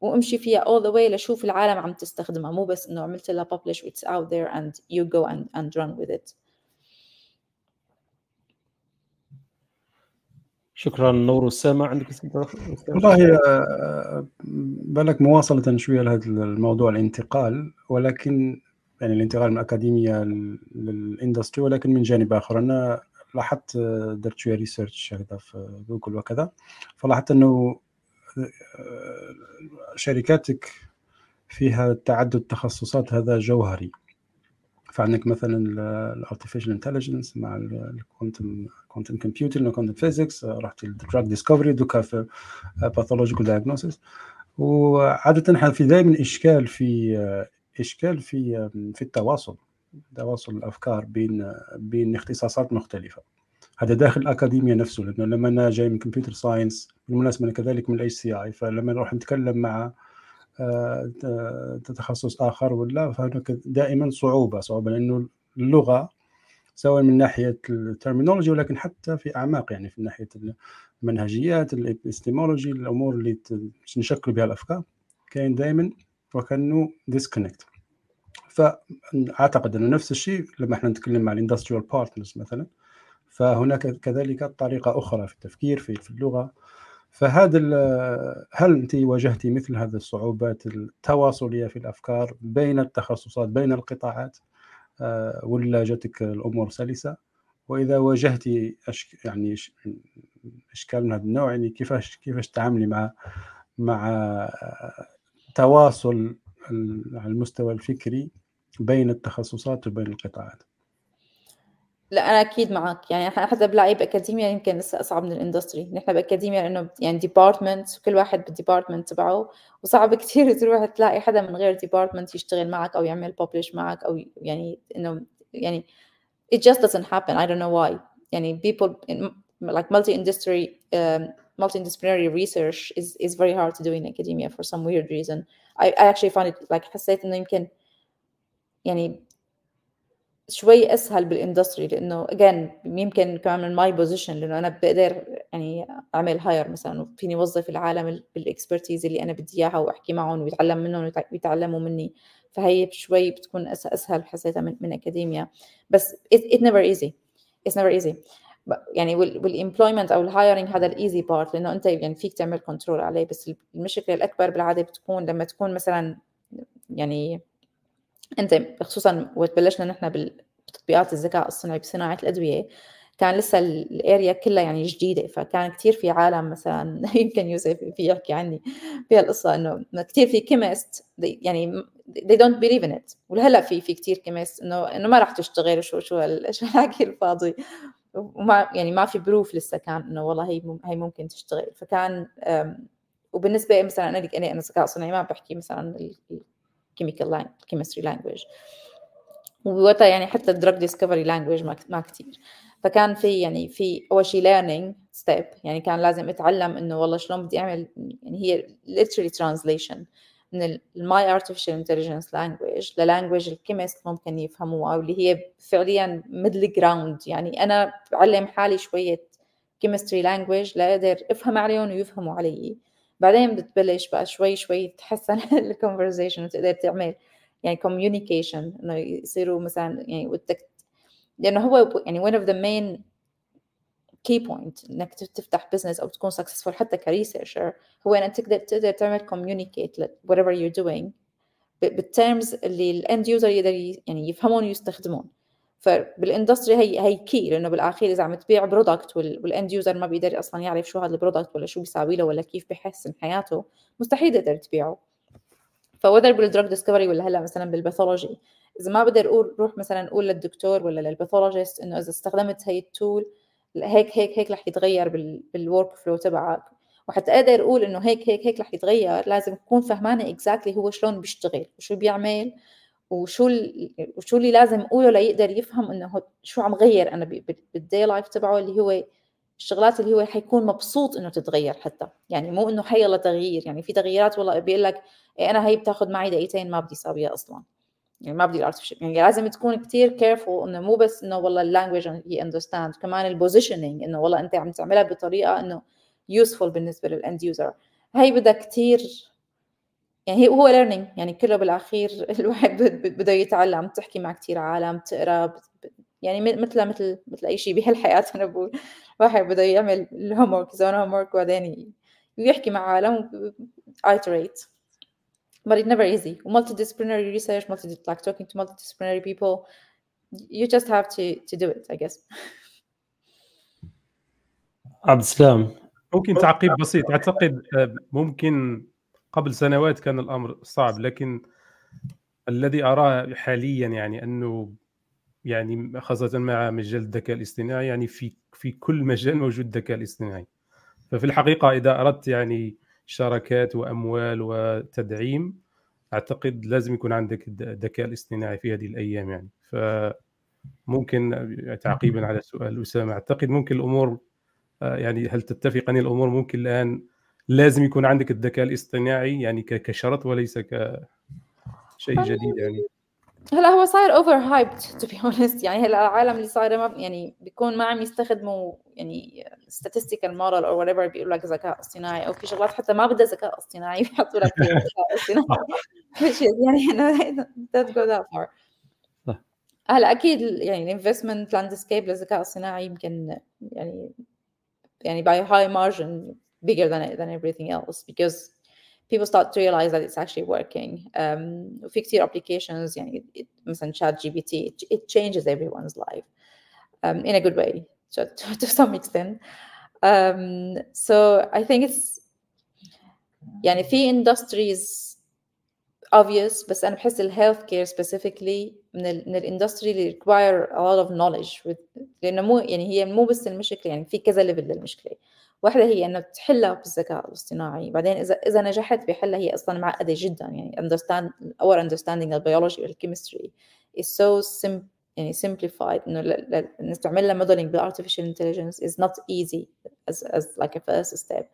وأمشي فيها all the way لشوف العالم عم تستخدمها. مو بس إنه عملت لها publish it's out there and you go and, and run with it. شكرا نور أسامة عندك والله آه، بالك مواصلة شوية لهذا الموضوع الانتقال ولكن يعني الانتقال من الأكاديمية لل industry ولكن من جانب آخر. أنا لاحظت آه، درت شوية research هكذا في جوجل وكذا فلاحظت أنه آه، شركاتك فيها تعدد تخصصات هذا جوهري. فعندك مثلا ال artificial intelligence مع ال quantum quantum computer quantum physics رحت ال drug discovery دوكا في pathological diagnostics وعاده في دائما إشكال في إشكال في في التواصل تواصل الأفكار بين بين اختصاصات مختلفة. هذا داخل الأكاديمية نفسه لأنه لما أنا جاي من computer science بالمناسبة أنا كذلك من ال HCI فلما نروح نتكلم مع آه، تخصص آخر ولا؟ فهناك دائما صعوبة صعوبة لأنه اللغة سواء من ناحية ال terminology ولكن حتى في أعماق يعني في ناحية المنهجيات الابستيمولوجي الأمور اللي نشكل بها الأفكار كاين دائما وكأنه disconnect فأعتقد أنه نفس الشيء لما إحنا نتكلم مع ال industrial partners مثلا فهناك كذلك طريقة أخرى في التفكير في اللغة. فهذا هل أنت واجهتي مثل هذه الصعوبات التواصلية في الأفكار بين التخصصات بين القطاعات آه، ولا جاتك الأمور سلسة؟ وإذا واجهتي أشك يعني إشكال من هذا النوع يعني كيفاش كيفاش تعاملي مع مع تواصل على المستوى الفكري بين التخصصات وبين القطاعات؟ لا أنا أكيد معك يعني إحنا حتى بلاقي باكاديميا يمكن لسه أصعب من ال industry. نحن باكاديميا لأنه يعني department وكل واحد بال department تبعه. وصعب *laughs* كثير تروح تلاقي حدا من غير department يشتغل معك أو يعمل publish معك أو يعني إنه يعني it just doesn't happen. I don't know why. يعني people in, like multi industry um, multidisciplinary research is is very hard to do in academia for some weird reason. I, I actually find it like حسيت إنه يمكن يعني شوي أسهل بال industry لأنه again يمكن كمان من my position لأنه أنا بقدر يعني أعمل hire مثلا وفيني اوظف العالم بال expertise اللي أنا بدي إياها وأحكي معهم ويتعلم منهم ويتعلموا مني. فهي شوي بتكون أسهل حسيتها من, من اكاديميا بس it, never easy. It's never easy. يعني وال employment أو ال hiring هذا ال easy part لأنه أنت يعني فيك تعمل control عليه. بس المشكلة الأكبر بالعادة بتكون لما تكون مثلا يعني انت خصوصا وقت بلشنا نحن بتطبيقات الذكاء الصناعي بصناعة الأدوية كان لسه ال area كلها يعني جديدة فكان كثير في عالم مثلا *laughs* يمكن يوسف في يحكي عني في هالقصة إنه كثير في chemist يعني they don't believe in it. ولهلأ في في كثير chemist إنه إنه ما راح تشتغل شو شو شو الحكي الفاضي. وما يعني ما في proof لسه كان إنه والله هي هي ممكن تشتغل. فكان وبالنسبة مثلا أنا أنا أنا ذكاء صناعي ما بحكي مثلا ال chemical ال chemistry language ووقتها يعني حتى ال drug discovery language ما كثير فكان في يعني في أول شيء learning step يعني كان لازم أتعلم إنه والله شلون بدي أعمل يعني هي literally translation من ال my artificial intelligence language لل language ال chemist ممكن يفهموها واللي هي فعليا middle ground يعني أنا بعلم حالي شوية chemistry language لاقدر أفهم عليهم ويفهموا علي. بعدين بتبلش بقى شوي شوي تحسن *laughs* ال conversation وتقدر تعمل يعني communication إنه يصيروا مثلا يعني بدك لأنه هو يعني one of the main key point إنك تفتح business أو تكون successful حتى ك researcher هو إنك تقدر تقدر تعمل communicate whatever you're doing بال terms اللي ال end user يقدر يعني يفهمون ويستخدمون. فبال industry هي هي key لأنه بالأخير إذا عم تبيع product وال end user ما بيقدر أصلا يعرف شو هذا ال product ولا شو بيساوي له ولا كيف بيحسن حياته مستحيل تقدر تبيعه. ف whether بال drug discovery ولا هلأ مثلا بال pathology إذا ما بقدر أقول روح مثلا أقول للدكتور ولا لل pathologist إنه إذا استخدمت هي ال tool هيك هيك هيك رح يتغير بال workflow تبعك. وحتى أقدر أقول إنه هيك هيك هيك رح يتغير لازم أكون فهمانة exactly هو شلون بيشتغل وشو بيعمل وشو وشو اللي لازم اقوله ليقدر يفهم إنه شو عم غير. أنا بال day life تبعه اللي هو الشغلات اللي هو حيكون مبسوط إنه تتغير حتى. يعني مو إنه حيلا تغيير. يعني في تغييرات والله بيقول لك إيه أنا هي بتاخذ معي دقيقتين ما بدي ساويها أصلا. يعني ما بدي ال artificial يعني لازم تكون كثير careful إنه مو بس إنه والله ال language هي understand كمان ال positioning إنه والله أنت عم تعملها بطريقة إنه useful بالنسبة لل end user هي بدها كثير يعني هو learning يعني كله بالأخير *laughs* الواحد بده يتعلم تحكي مع كثير عالم تقرأ يعني مثل مثل مثل أي شيء بهالحياة *laughs* أنا بقول. الواحد بده يعمل ال homework his own homework وبعدين يحكي مع عالم iterate but it's never easy. Multidisciplinary research, multi like talking to multidisciplinary people, you just have to to do it, I guess. عبد السلام. ممكن تعقيب بسيط. أعتقد آه، ممكن قبل سنوات كان الأمر صعب لكن الذي أراه حاليا يعني أنه يعني خاصة مع مجال الذكاء الاصطناعي يعني في في كل مجال موجود الذكاء الاصطناعي. ففي الحقيقة إذا أردت يعني شراكات وأموال وتدعيم أعتقد لازم يكون عندك الذكاء الاصطناعي في هذه الأيام يعني. فممكن تعقيبا على سؤال أسامة أعتقد ممكن الأمور آه، يعني هل تتفق ان الأمور؟ ممكن الآن لازم يكون عندك الذكاء الاصطناعي يعني كشرط وليس كشيء جديد يعني. هلا هو صاير overhyped to be honest يعني هلا العالم اللي صايره ما يعني بيكون ما عم يستخدموا يعني statistical model أو whatever بيقول لك ذكاء اصطناعي أو في شغلات حتى ما بدها ذكاء اصطناعي *laughs* بيحطوا لك ذكاء اصطناعي. *laughs* يعني *laughs* don't go that far. هلا أكيد يعني الانفستمنت لاندسكيب للذكاء الصناعي يمكن يعني يعني by high margin bigger than than everything else because people start to realize that it's actually working um, وفي كتير applications يعني مثلا chat GPT it changes everyone's life um, in a good way to, *laughs* to, to some extent um, so I think it's يعني في industries obvious بس أنا بحس ال healthcare specifically من ال من الاندستري اللي require a lot of knowledge with لأنه مو يعني هي مو بس المشكلة يعني في كذا ليفل للمشكلة واحدة هي إنه تحلها بالذكاء الاصطناعي بعدين إذا إذا نجحت بحلها هي أصلا معقدة جدا يعني understand our understanding of biology or chemistry is so sim يعني simplified إنه نستعمل لها modeling ب artificial intelligence is not easy as as like a first step.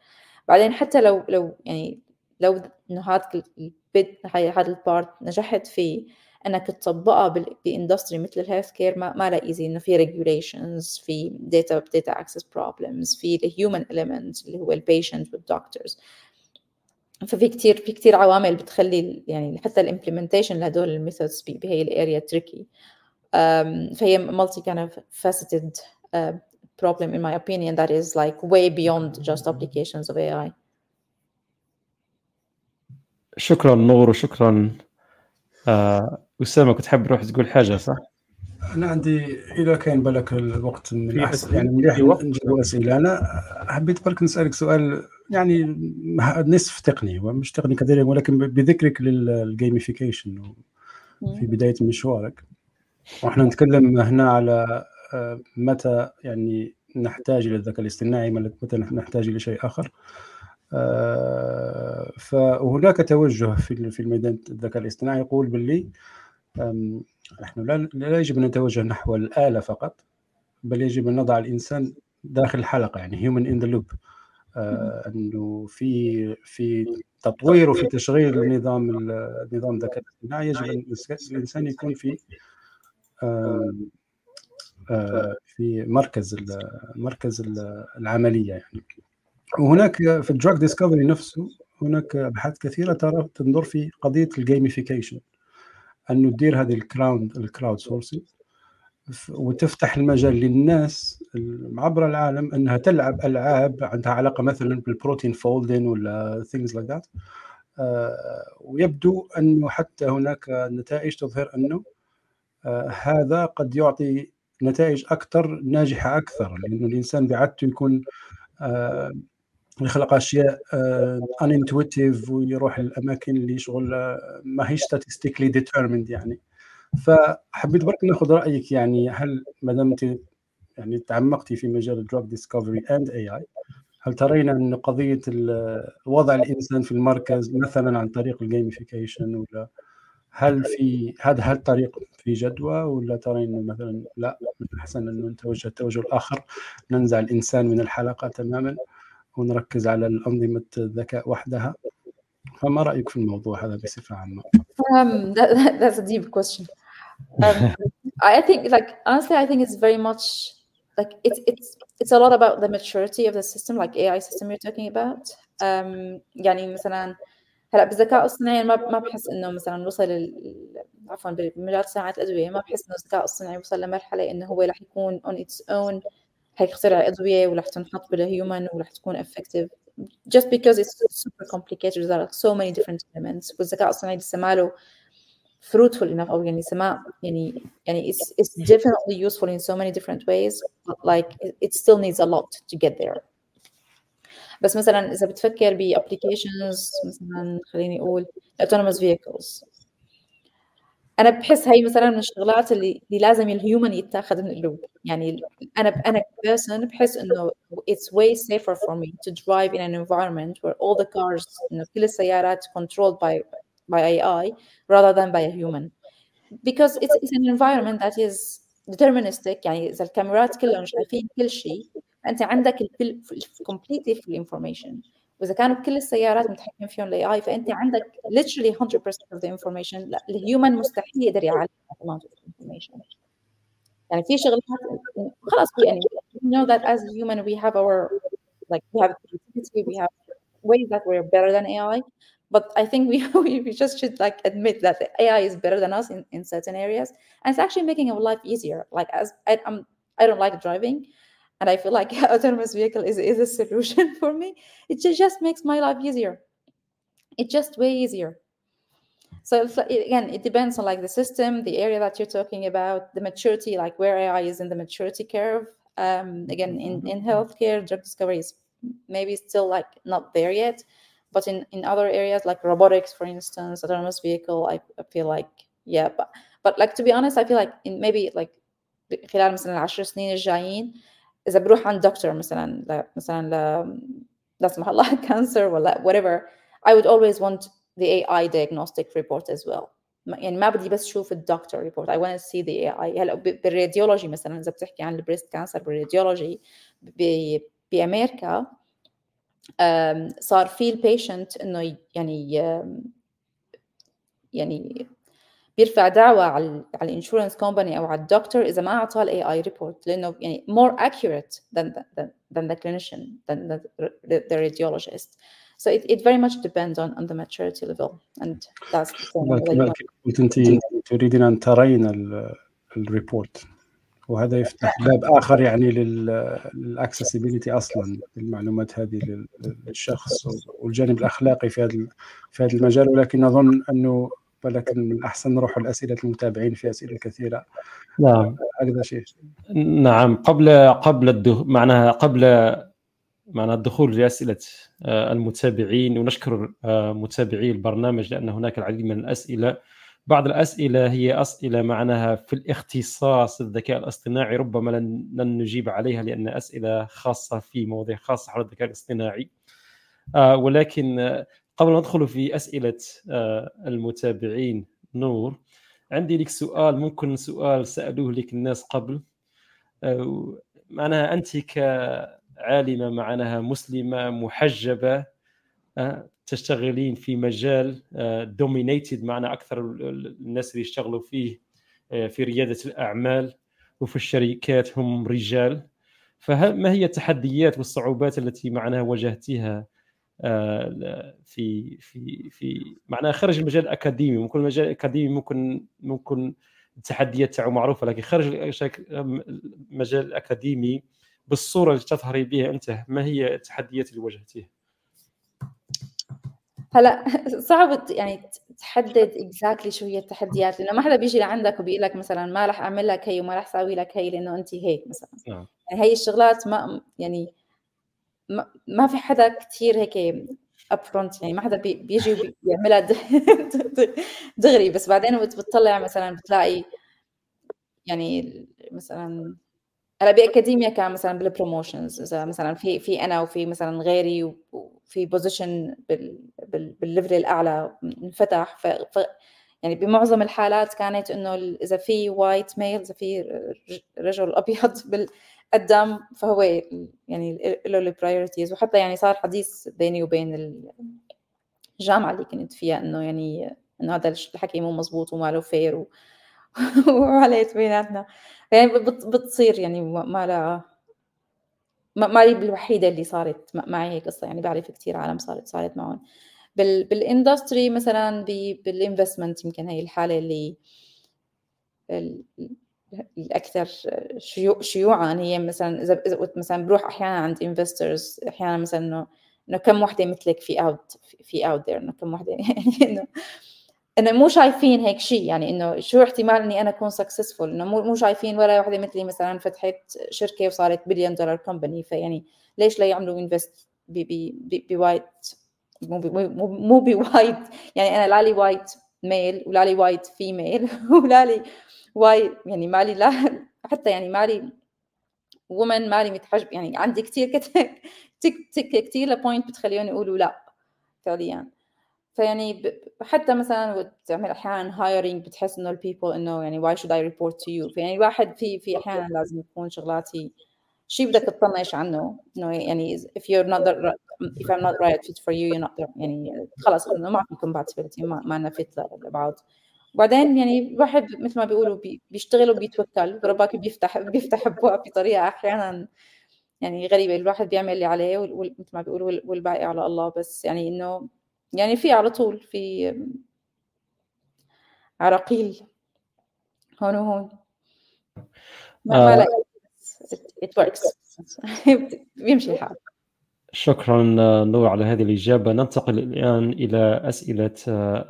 بعدين حتى لو لو يعني لو إنه هذا البيت هذا ال part نجحت فيه إنك تطبقها ب industry مثل ال healthcare ما, ما لا easy إنه في regulations في data data access problems في ال human element اللي هو ال patient وال doctors ففي كتير في كتير عوامل بتخلي يعني حتى ال implementation لهدول ال methods بهي ال area tricky فهي مالتي kind of faceted uh, problem in my opinion that is like way beyond just applications of AI شكرا نور وشكرا أسامة كنت حاب تروح تقول حاجة صح؟ أنا عندي إذا كان بالك الوقت من الاحسن يعني مليح نجاوب أسئلة. أنا حبيت برك نسألك سؤال يعني نصف تقني ومش تقني كثير ولكن بذكرك للجيميفيكيشن في بداية مشوارك. وإحنا نتكلم هنا على آه، متى يعني نحتاج إلى الذكاء الاصطناعي متى نحتاج إلى شيء آخر. آه، فهناك توجه في في الميدان الذكاء الاصطناعي يقول باللي نحن لا, يجب أن نتوجه نحو الآلة فقط بل يجب أن نضع الإنسان داخل الحلقة يعني هيومن ان ذا لوب أنه في في تطوير وفي تشغيل النظام نظام الذكاء الاصطناعي يجب أن الإنسان يكون في آه، في مركز مركز العملية يعني. وهناك في ال drug discovery نفسه هناك أبحاث كثيرة ترى تنظر في قضية ال gamification انه تدير هذه ال crowd ال crowdsourcing وتفتح المجال للناس عبر العالم أنها تلعب ألعاب عندها علاقة مثلا بال protein folding ولا things like that ويبدو أنه حتى هناك نتائج تظهر أنه آه هذا قد يعطي نتائج أكثر ناجحة أكثر لأنه الإنسان بعادته يكون آه يخلق أشياء unintuitive ويروح الاماكن اللي شغل آه، ما هي statistically determined يعني. فحبيت برك ناخذ رأيك يعني هل ما أنت يعني تعمقتي في مجال ال drug discovery and AI هل ترين أن قضية وضع الإنسان في المركز مثلا عن طريق الجيميفيكيشن ولا هل في هذا هل الطريق في جدوى ولا ترين مثلا لا من الاحسن انه نتوجه التوجه الآخر ننزع الإنسان من الحلقة تماما؟ ونركز على الأنظمة الذكاء وحدها فما رأيك في الموضوع هذا بصفة عامة؟ Um, that, that, that's a deep question. Um, I think, like, honestly, I think it's very much like it's it's it's a lot about the maturity of the system, like AI system you're talking about. Um, يعني مثلا هلا بالذكاء الاصطناعي ما ما بحس إنه مثلا وصل عفوا بمجال صناعه الأدوية ما بحس إنه الذكاء الاصطناعي وصل لمرحلة إنه هو رح يكون on its own حيخترع أدوية ورح تنحط بالهيومن ورح تكون effective just because it's super complicated there are so many different elements والذكاء الصناعي لسه ماله fruitful enough أو يعني سماء يعني يعني it's, it's definitely useful in so many different ways but like it still needs a lot to get there بس مثلا إذا بتفكر ب applications مثلا خليني أقول autonomous vehicles أنا بحس هي مثلا من الشغلات اللي, اللي لازم الهيومن يتاخذ من اللوب يعني أنا أنا كبيرسون بحس انه it's way safer for me to drive in an environment where all the cars انه كل السيارات controlled by by AI rather than by a human because it's, it's an environment that is deterministic يعني اذا الكاميرات كلهم شايفين كل شيء انت عندك الكل completely full information واذا كانوا كل السيارات متحكم فيهم الاي اي فانت عندك literally 100% of the information لا الهيومن مستحيل يقدر يعالج amount of information يعني في شغلات خلاص يعني we know that as a human we have our like we have creativity we have ways that we're better than AI but I think we, *laughs* we just should like admit that AI is better than us in, in certain areas and it's actually making our life easier like as I, I'm I don't like driving and I feel like *laughs* autonomous vehicle is, is a solution for *laughs* me. It just makes my life easier. It's just way easier. So again, it depends on like the system, the area that you're talking about, the maturity, like where AI is in the maturity curve. Um, again, in, in healthcare, drug discovery is maybe still like not there yet, but in, in other areas like robotics, for instance, autonomous vehicle, I, I feel like yeah, but but like to be honest, I feel like in maybe like خلال مثلا العشر سنين الجايين إذا بروح عند دكتور مثلا ل... مثلا ل... لا سمح الله *laughs* cancer ولا whatever I would always want the AI diagnostic report as well. يعني ما بدي بس شوف ال doctor report I want to see the AI هلأ بال radiology مثلا إذا بتحكي عن ال breast cancer بال radiology ب... بأمريكا صار في ال patient إنه يعني يعني بيرفع دعوى على على ال insurance company أو على الدكتور إذا ما أعطاه ال AI report لأنه يعني more accurate than the, than, than the clinician than the, the, radiologist. So it, it very much depends on, on the maturity level. And that's the أنت تريدين أن ترين ال report وهذا يفتح باب آخر يعني لل accessibility أصلا للمعلومات هذه للشخص والجانب الأخلاقي في هذا في هذا المجال. ولكن أظن أنه ولكن من الاحسن نروح لاسئله المتابعين في أسئلة كثيرة. نعم. هكذا شيء. نعم قبل قبل معناها قبل معنى الدخول لأسئلة آه، المتابعين ونشكر آه، متابعي البرنامج لأن هناك العديد من الأسئلة. بعض الأسئلة هي أسئلة معناها في الاختصاص الذكاء الاصطناعي ربما لن, لن نجيب عليها لأن أسئلة خاصة في مواضيع خاصة حول الذكاء الاصطناعي. آه، ولكن قبل ما ندخل في أسئلة آه، المتابعين نور عندي لك سؤال ممكن سؤال سألوه لك الناس قبل. آه، معناها أنت كعالمة معناها مسلمة محجبة آه، تشتغلين في مجال دومينيتد معنا أكثر الناس اللي يشتغلوا فيه في ريادة الأعمال وفي الشركات هم رجال. فما هي التحديات والصعوبات التي معناها واجهتيها في في في معناها خارج المجال الأكاديمي ممكن المجال الأكاديمي ممكن ممكن التحديات تاعو معروفة لكن خارج المجال الأكاديمي بالصورة اللي تظهري بها أنت ما هي التحديات اللي واجهتيها؟ هلا *laughs* صعب يعني تحدد exactly شو هي التحديات لأنه ما حدا بيجي لعندك وبيقول لك مثلا ما راح أعمل لك هي وما راح أسوي لك هي لأنه أنت هيك مثلا نعم. يعني هي الشغلات ما يعني ما في حدا كثير هيك up front يعني ما حدا بيجي بيعملها *laughs* دغري. بس بعدين بتطلع مثلا بتلاقي يعني مثلا هلا باكاديميا كان مثلا بال promotions إذا مثلا في في أنا وفي مثلا غيري وفي position بال level الأعلى انفتح. ف يعني بمعظم الحالات كانت إنه إذا في white male إذا في رجل أبيض قدم فهو يعني له ال priorities وحتى يعني صار حديث بيني وبين الجامعة اللي كنت فيها إنه يعني إنه هذا الحكي مو مزبوط وما له fair. وعليت بيناتنا يعني بتصير يعني ما لا ما لي بالوحيدة اللي صارت معي هيك قصة. يعني بعرف كثير عالم صارت صارت معهم. بال بال industry مثلا بال investment يمكن هي الحالة اللي الأكثر شيوعا هي مثلا اذا مثلا بروح أحيانا عند investors أحيانا مثلا إنه إنه كم وحدة مثلك في out في out there إنه كم وحدة *laughs* يعني إنه إنه مو شايفين هيك شيء يعني إنه شو احتمال إني أنا أكون successful إنه مو مو شايفين ولا وحدة مثلي مثلا فتحت شركة وصارت billion dollar company فيعني ليش لا يعملوا invest ب white مو مو مو ب white يعني أنا لا لي white male ولا لي white female *laughs* ولا لي why يعني مالي لا حتى يعني مالي ومن مالي متحجب يعني عندي كثير كثير ل point بتخليهم يقولوا لا فعليا. فيعني حتى مثلا بتعمل أحيانا hiring بتحس إنه ال people إنه يعني why should I report to you فيعني الواحد في في أحيانا لازم يكون شغلاتي شيء بدك تطنش عنه إنه يعني if you're not the, if I'm not right fit for you you're not يعني خلص إنه ما في compatibility ما ما fit لبعض وبعدين يعني الواحد مثل ما بيقولوا بيشتغل وبيتوكل ربك بيفتح بيفتح أبواب بطريقة أحيانا يعني غريبة. الواحد بيعمل اللي عليه مثل ما بيقولوا والباقي على الله. بس يعني إنه يعني في على طول في عراقيل هون وهون. ما, ما it works. *laughs* بيمشي الحال. شكرا نور على هذه الإجابة. ننتقل الآن إلى أسئلة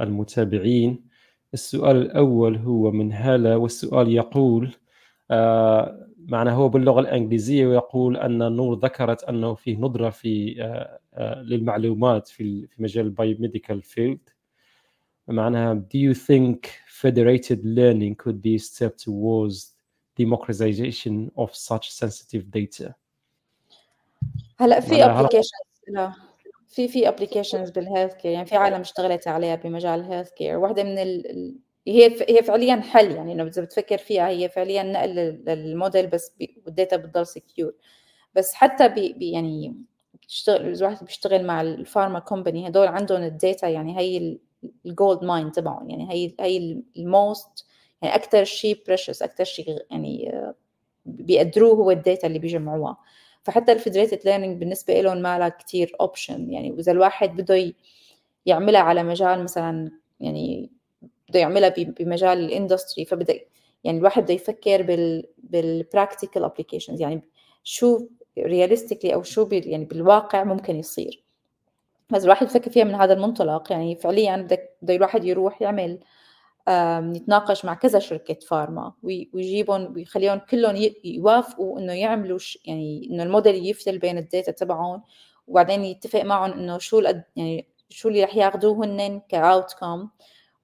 المتابعين. السؤال الأول هو من هالة والسؤال يقول آه معنا هو باللغة الإنجليزية ويقول أن نور ذكرت أنه فيه ندرة في آه آه للمعلومات في في مجال ال biomedical field معناها do you think federated learning could be a step towards democratization of such sensitive data? هلا في applications في في applications بال health care يعني في عالم اشتغلت عليها بمجال ال health care واحدة من ال... هي هي فعليا حل يعني إذا بتفكر فيها هي فعليا نقل للموديل بس وال data بتضل secure بس حتى بي, يعني بتشتغل الواحد بيشتغل مع ال pharma company هدول عندهم ال data يعني هي ال gold mine تبعهم يعني هي هي ال most يعني أكثر شيء precious أكثر شيء يعني بيقدروه هو ال data اللي بيجمعوها. فحتى ال federated learning بالنسبة لهم ما لها كثير option يعني واذا الواحد بده يعملها على مجال مثلا يعني بده يعملها بمجال ال industry فبدا يعني الواحد بده يفكر بال بال practical applications يعني شو realistically أو شو بي يعني بالواقع ممكن يصير. بس الواحد يفكر فيها من هذا المنطلق. يعني فعليا بدك بده الواحد يروح يعمل يتناقش مع كذا شركة pharma ويجيبهم ويخليهم كلهم يوافقوا إنه يعملوا يعني إنه الموديل يفتل بين ال data تبعهم وبعدين يتفق معهم إنه شو يعني شو اللي رح ياخذوه هن ك outcome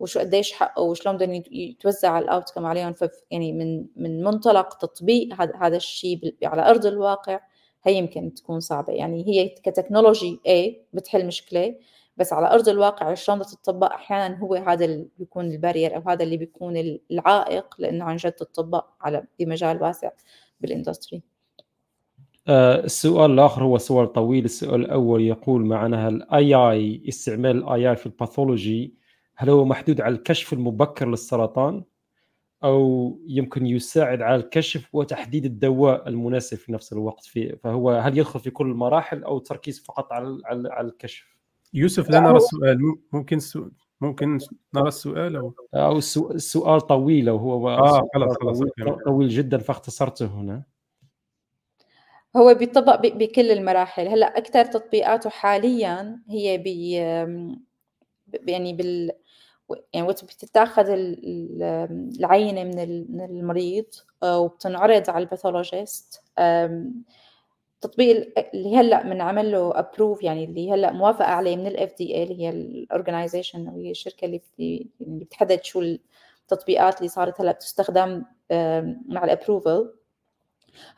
وشو قديش حقه وشلون بدهم يتوزع ال outcome عليهم يعني من من منطلق تطبيق هذا هذا الشيء على أرض الواقع هي يمكن تكون صعبة. يعني هي ك technology اي بتحل مشكلة بس على أرض الواقع شلون تطبق أحيانا هو هذا اللي بيكون ال barrier أو هذا اللي بيكون العائق لأنه عن جد تطبق على بمجال واسع بال industry. آه، السؤال الآخر هو سؤال طويل. السؤال الأول يقول معناها ال AI استعمال ال AI في ال pathology هل هو محدود على الكشف المبكر للسرطان؟ أو يمكن يساعد على الكشف وتحديد الدواء المناسب في نفس الوقت في فهو هل يدخل في كل المراحل أو تركيز فقط على على الكشف؟ يوسف لا نرى السؤال. ممكن سؤال ممكن نرى السؤال أو أو السؤال طويل وهو آه خلاص خلاص طويل جدا فاختصرته هنا. هو بيطبق بكل المراحل. هلأ أكثر تطبيقاته حاليا هي بي يعني بال يعني وقت بتتاخذ العينة من المريض آه، وبتنعرض على ال pathologist التطبيق اللي هلأ بنعمل له approve يعني اللي هلأ موافقة عليه من ال FDA اللي هي ال organization أو هي الشركة اللي اللي بتحدد شو التطبيقات اللي صارت هلأ بتستخدم مع ال approval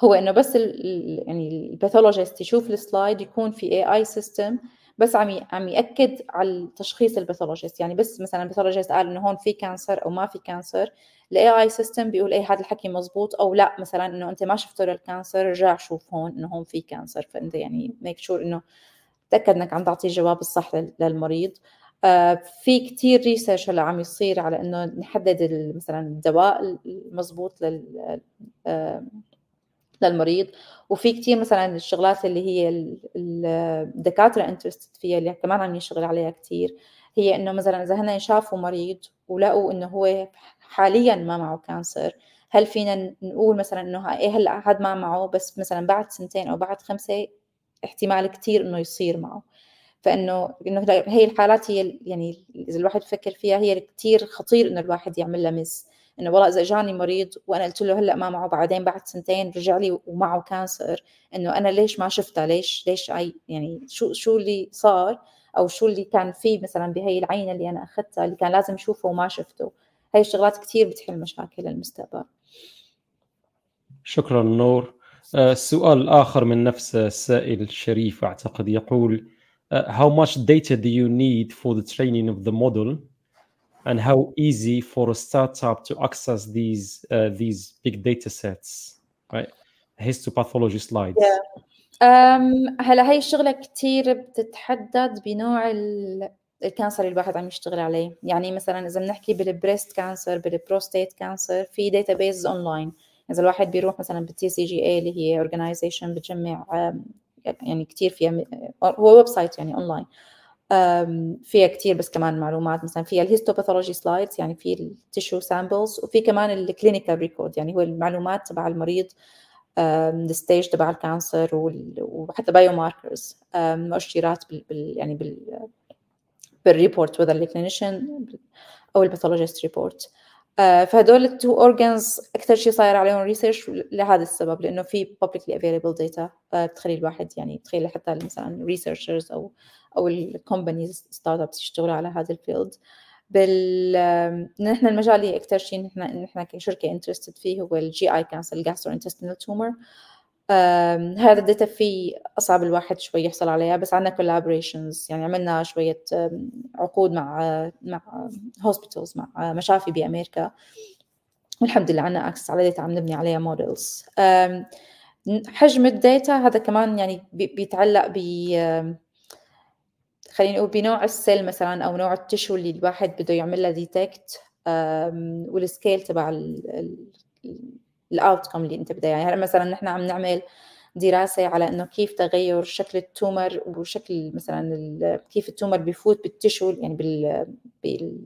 هو إنه بس ال يعني ال pathologist يشوف ال slide يكون في AI system بس عم عم يأكد على تشخيص ال pathologist يعني بس مثلا ال pathologist قال إنه هون في cancer أو ما في كانسر ال AI system بيقول إيه هذا الحكي مزبوط أو لا. مثلا إنه أنت ما شفته لل cancer رجع شوف هون إنه هون في cancer. فأنت يعني make sure إنه تأكد إنك عم تعطي الجواب الصح للمريض. آه في كتير research هلأ عم يصير على إنه نحدد مثلا الدواء المضبوط لل آه للمريض. وفي كتير مثلا الشغلات اللي هي الدكاترة interested فيها اللي كمان عم يشتغل عليها كتير هي إنه مثلا إذا هن شافوا مريض ولقوا إنه هو حاليا ما معه cancer هل فينا نقول مثلا إنه إيه هلأ هذا ما معه بس مثلا بعد سنتين أو بعد خمسة احتمال كتير إنه يصير معه. فإنه إنه هي الحالات هي يعني إذا الواحد بفكر فيها هي كتير خطير إنه الواحد يعمل لها مس إنه والله إذا اجاني مريض وأنا قلت له هلأ ما معه بعدين بعد سنتين رجع لي ومعه كانسر إنه أنا ليش ما شفتها؟ ليش؟ ليش اي يعني شو شو اللي صار؟ أو شو اللي كان فيه مثلا بهي العينه اللي أنا أخذتها اللي كان لازم أشوفه وما شفته؟ هاي الشغلات كثير بتحل مشاكل المستقبل. شكرا نور. آه، السؤال الآخر من نفس السائل الشريف أعتقد يقول آه، how much data do you need for the training of the model and how easy for a startup to access these uh, these big data sets right? Histopathology slides. Yeah. um, هلا هي الشغلة كتير بتتحدد بنوع ال cancer اللي الواحد عم يشتغل عليه. يعني مثلا إذا بنحكي بال breast cancer بال prostate cancer في database online إذا الواحد بيروح مثلا بال TCGA اللي هي organization بتجمع يعني كثير فيها هو website يعني اونلاين فيها كثير بس كمان معلومات مثلا فيها ال histopathology slides يعني في ال tissue samples وفي كمان ال clinical record يعني هو المعلومات تبع المريض ال stage تبع ال cancer وحتى biomarkers مؤشرات بال يعني بال بال report و the clinician أو ال pathologist report فهدول ال two organs أكثر شيء صاير عليهم research لهذا السبب لأنه في publicly available data بتخلي الواحد يعني بتخلي حتى مثلا researchers أو أو ال companies startups يشتغلوا على هذا ال field. بال نحن المجال اللي أكثر شيء نحن نحن كشركة interested فيه هو ال GI cancer ال gastrointestinal tumor هذا ال data فيه أصعب الواحد شوي يحصل عليها بس عندنا collaborations يعني عملنا شوية عقود مع مع hospitals مع مشافي بأمريكا. والحمد لله عندنا access على data عم نبني عليها models حجم ال data هذا كمان يعني بيتعلق ب خلينا نقول بنوع ال cell مثلا أو نوع ال tissue اللي الواحد بده يعمل لها detect وال scale تبع ال outcome اللي أنت بدها. يعني هلا مثلا نحن عم نعمل دراسة على إنه كيف تغير شكل ال tumor وشكل مثلا كيف ال tumor بفوت بال tissue يعني بال, بال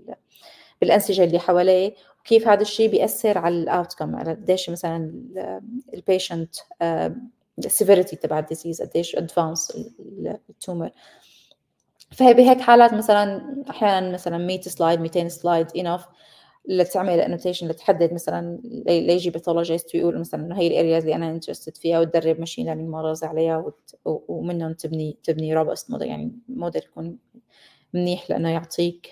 بالأنسجة اللي حواليه وكيف هذا الشيء بيأثر على ال outcome على قديش مثلا ال patient ال severity تبع ال disease قديش advanced ال tumor. فهي بهيك حالات مثلا أحيانا مثلا 100 slide 200 slide enough لتعمل annotation لتحدد مثلا ليجي pathologist ويقول مثلا إنه هي ال areas اللي أنا interested فيها وتدرب machine learning models عليها ومنهم تبني تبني robust model يعني موديل يكون منيح لأنه يعطيك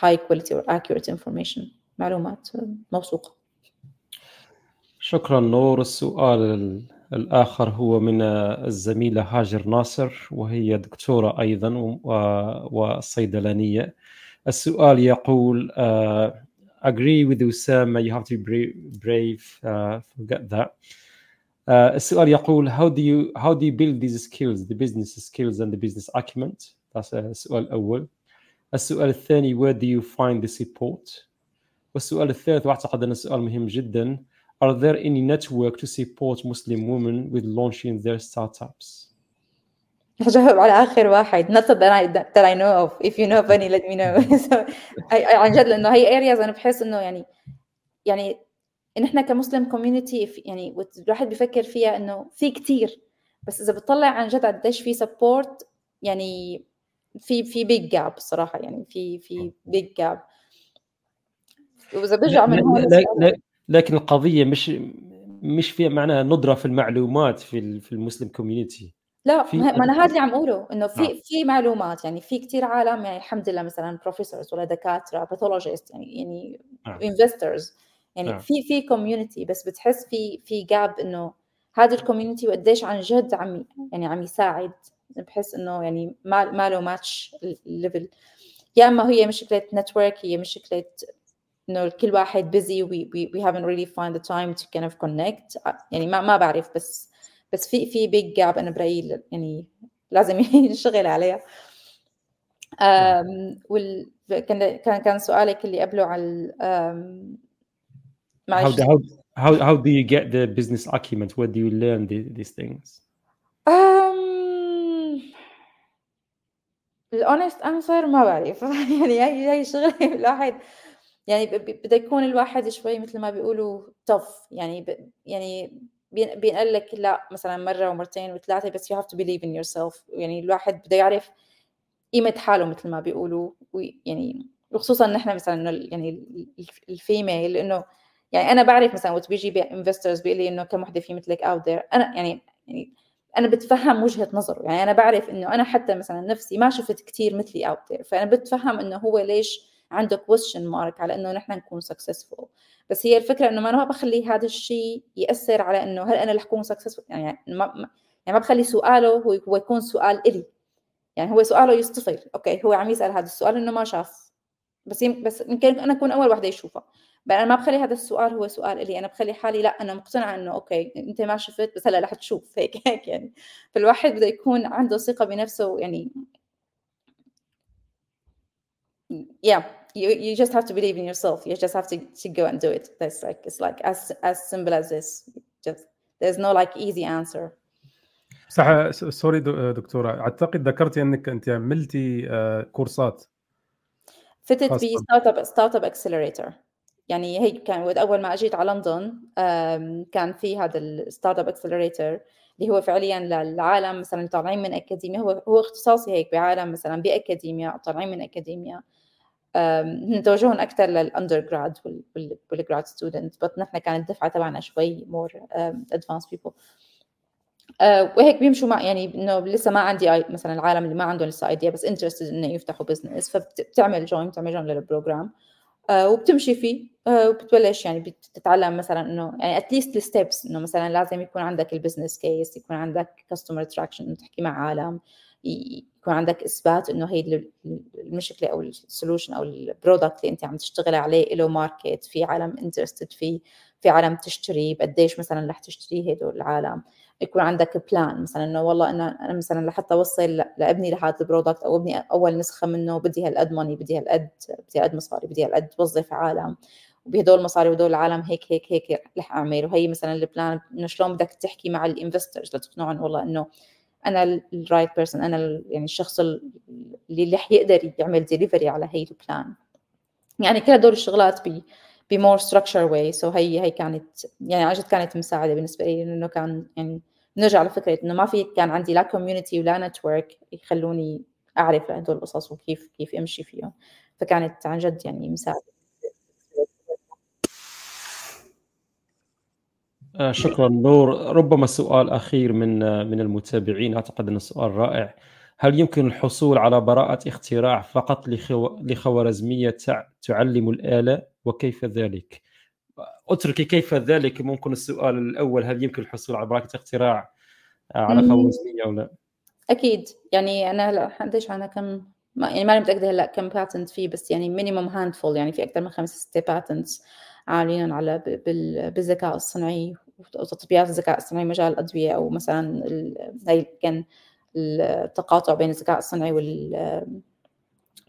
high quality or accurate information معلومات موثوقة. شكرا نور. السؤال الآخر هو من الزميلة هاجر ناصر وهي دكتورة أيضا وصيدلانية السؤال يقول uh, agree with Usama you have to be brave uh, forget that uh, السؤال يقول how do you how do you build these skills the business skills and the business acumen that's السؤال الأول السؤال الثاني where do you find the support والسؤال الثالث واعتقد أن السؤال مهم جدا are there any network to support Muslim women with launching their startups? هجاوب *laughs* على آخر واحد. Not that I, that I know of. If you know of any let me know. *laughs* So, عن جد لأنه هي areas أنا بحس إنه يعني يعني إن إحنا كمسلم كوميونتي يعني الواحد بيفكر فيها إنه في كتير. بس إذا بتطلع عن جد قديش في support يعني في في big gap الصراحه يعني في في big gap وإذا برجع من هون لكن القضية مش مش فيها معناها ندرة في المعلومات في في ال Muslim community لا ما أنا هذا اللي عم أقوله إنه في آه. في معلومات يعني في كثير عالم يعني الحمد لله مثلا professors ولا دكاترة pathologist يعني يعني investors آه. يعني آه. في في community بس بتحس في في gap إنه هذا ال community وقديش عن جد عم يعني عم يساعد بحس إنه يعني ما ما له match ال level يا إما هي مشكلة network هي مشكلة إنه كل واحد busy we we haven't really find the time to kind of connect. يعني ما ما بعرف بس بس في في big gap أنا برايي يعني لازم *laughs* ينشغل عليها. وال كان كان كان سؤالك اللي قبله على معلش. How, how, how, how do you get the business acumen? Where do you learn the, these things? um, ال honest answer ما بعرف. *laughs* يعني هي هي شغله الواحد يعني بده يكون الواحد شوي مثل ما بيقولوا tough. يعني يعني بينقال لك لا مثلا مرة ومرتين وثلاثة بس you have to believe in yourself. يعني الواحد بده يعرف قيمة حاله مثل ما بيقولوا. يعني وخصوصا نحن مثلا يعني ال female لأنه يعني أنا بعرف مثلا وقت بيجي investors بيقول لي إنه كم وحدة في مثلك out there أنا يعني يعني أنا بتفهم وجهة نظره. يعني أنا بعرف إنه أنا حتى مثلا نفسي ما شفت كثير مثلي out there فأنا بتفهم إنه هو ليش عنده question mark على إنه نحن نكون successful بس هي الفكرة إنه ما أنا ما بخلي هذا الشيء يأثر على إنه هل أنا رح أكون successful يعني ما يعني ما بخلي سؤاله هو هو يكون سؤال إلي. يعني هو سؤاله يصطفل okay هو عم يسأل هذا السؤال إنه ما شاف. بس يم... بس يمكن أنا أكون أول وحدة يشوفها. بس أنا ما بخلي هذا السؤال هو سؤال إلي. أنا بخلي حالي لا أنا مقتنعة إنه okay أنت ما شفت بس هلا رح تشوف. *laughs* هيك هيك يعني. فالواحد بده يكون عنده ثقة بنفسه يعني yeah you, you just have to believe in yourself. You just have to, to go and do it. That's like it's like as as simple as this. Just there's no like easy answer. صح sorry دكتورة. أعتقد ذكرتي أنك أنت عملتي كورسات. فتت في startup startup accelerator يعني هي كان أول ما أجيت على لندن كان في هذا ال startup accelerator اللي هو فعليا للعالم مثلا طالعين من اكاديميا هو هو اختصاصي هيك بعالم مثلا باكاديميا طالعين من اكاديميا نتوجههم أكثر لل undergrad وال grad student بس نحن كانت الدفعة تبعنا شوي more advanced people وهيك بيمشوا مع يعني إنه لسه ما عندي مثلا العالم اللي ما عندهم لسه idea بس interested إنه يفتحوا business فبتعمل join بتعمل join لل program uh, وبتمشي فيه uh, وبتبلش يعني بتتعلم مثلا إنه يعني at least ال steps إنه مثلا لازم يكون عندك ال business case يكون عندك customer attraction تحكي مع عالم. يكون عندك إثبات إنه هي المشكلة أو ال solution أو ال product اللي أنت عم تشتغل عليه له market في عالم interested فيه في عالم تشتري قديش مثلا رح تشتريه هدول العالم. يكون عندك plan مثلا إنه والله أنا أنا مثلا لحتى اوصل لابني لهذا ال product أو ابني أول نسخة منه بدي هالقد money بدي هالقد بدي هالقد مصاري بدي هالقد وظف عالم. وبهدول المصاري وهدول العالم هيك هيك هيك رح اعمل وهي مثلا ال plan إنه شلون بدك تحكي مع ال investors لتقنعهم والله إنه أنا ال right person أنا يعني الشخص اللي رح يقدر يعمل ديليفري على هي ال plan يعني كل هدول الشغلات ب ب more structured way so هي هي كانت يعني عن جد كانت مساعدة بالنسبة لي لأنه كان يعني نرجع لفكرة إنه ما في كان عندي لا community ولا network يخلوني أعرف هدول القصص وكيف كيف أمشي فيهم. فكانت عن جد يعني مساعدة. شكرا نور. ربما سؤال أخير من آه، من المتابعين. أعتقد أن السؤال رائع. هل يمكن الحصول على براءة اختراع فقط لخو... لخوارزمية تعلم الآلة؟ وكيف ذلك؟ أترك كيف ذلك. ممكن السؤال الأول هل يمكن الحصول على براءة اختراع آه، على خوارزمية أو لا؟ أكيد. يعني أنا هلا قديش عنا كم ما يعني ماني متأكدة هلا كم patent فيه بس يعني minimum handful يعني في أكثر من خمس ستة patents عاملين على بالذكاء الصناعي. وتطبيقات الذكاء الصناعي مجال الأدوية أو مثلا هي كان التقاطع بين الذكاء الصناعي وال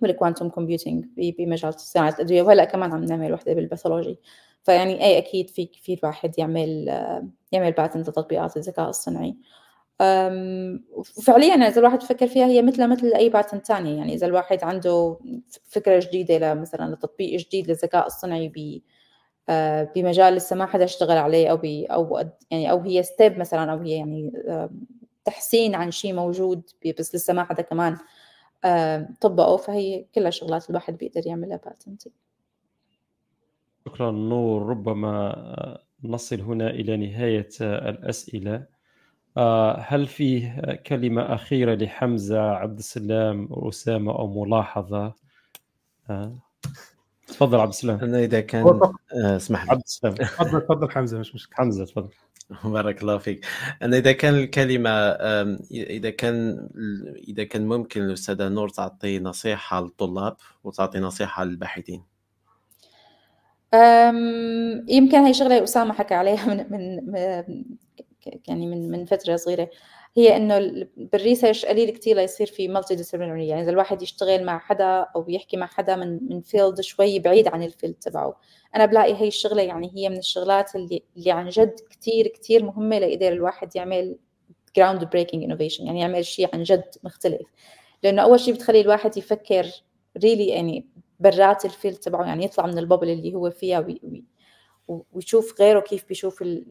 وال quantum computing بمجال صناعة الأدوية. وهلأ كمان عم نعمل وحدة بال pathology فيعني أي أكيد في في الواحد يعمل يعمل patent لتطبيقات الذكاء الصناعي وفعليا إذا الواحد فكر فيها هي مثل مثل أي patent ثانية يعني إذا الواحد عنده فكرة جديدة مثلا لتطبيق جديد للذكاء الصنعي ب بمجال لسه ما حدا اشتغل عليه أو بي أو يعني أو هي step مثلا أو هي يعني تحسين عن شيء موجود بس لسه ما حدا كمان طبقه. فهي كلها شغلات الواحد بيقدر يعملها patent. شكرا نور. ربما نصل هنا إلى نهاية الأسئلة. هل فيه كلمة أخيرة لحمزة عبد السلام وأسامة أو ملاحظة؟ تفضل عبد السلام. أنا إذا كان اسمح لي. عبد السلام. تفضل تفضل حمزة مش مشكلة. حمزة تفضل. بارك الله فيك. أنا إذا كان الكلمة إذا كان إذا كان ممكن الأستاذة نور تعطي نصيحة للطلاب وتعطي نصيحة للباحثين. يمكن هي شغلة أسامة حكى عليها من من يعني من من فترة صغيرة. هي إنه بال research قليل كثير ليصير في multidisciplinary يعني إذا الواحد يشتغل مع حدا أو يحكي مع حدا من من field شوي بعيد عن ال field تبعه. أنا بلاقي هي الشغلة يعني هي من الشغلات اللي اللي عن جد كثير كثير مهمة ليقدر الواحد يعمل groundbreaking innovation يعني يعمل شيء عن جد مختلف. لأنه أول شيء بتخلي الواحد يفكر really really يعني برات ال field تبعه يعني يطلع من ال bubble اللي هو فيها وي وي ويشوف غيره كيف بيشوف ال...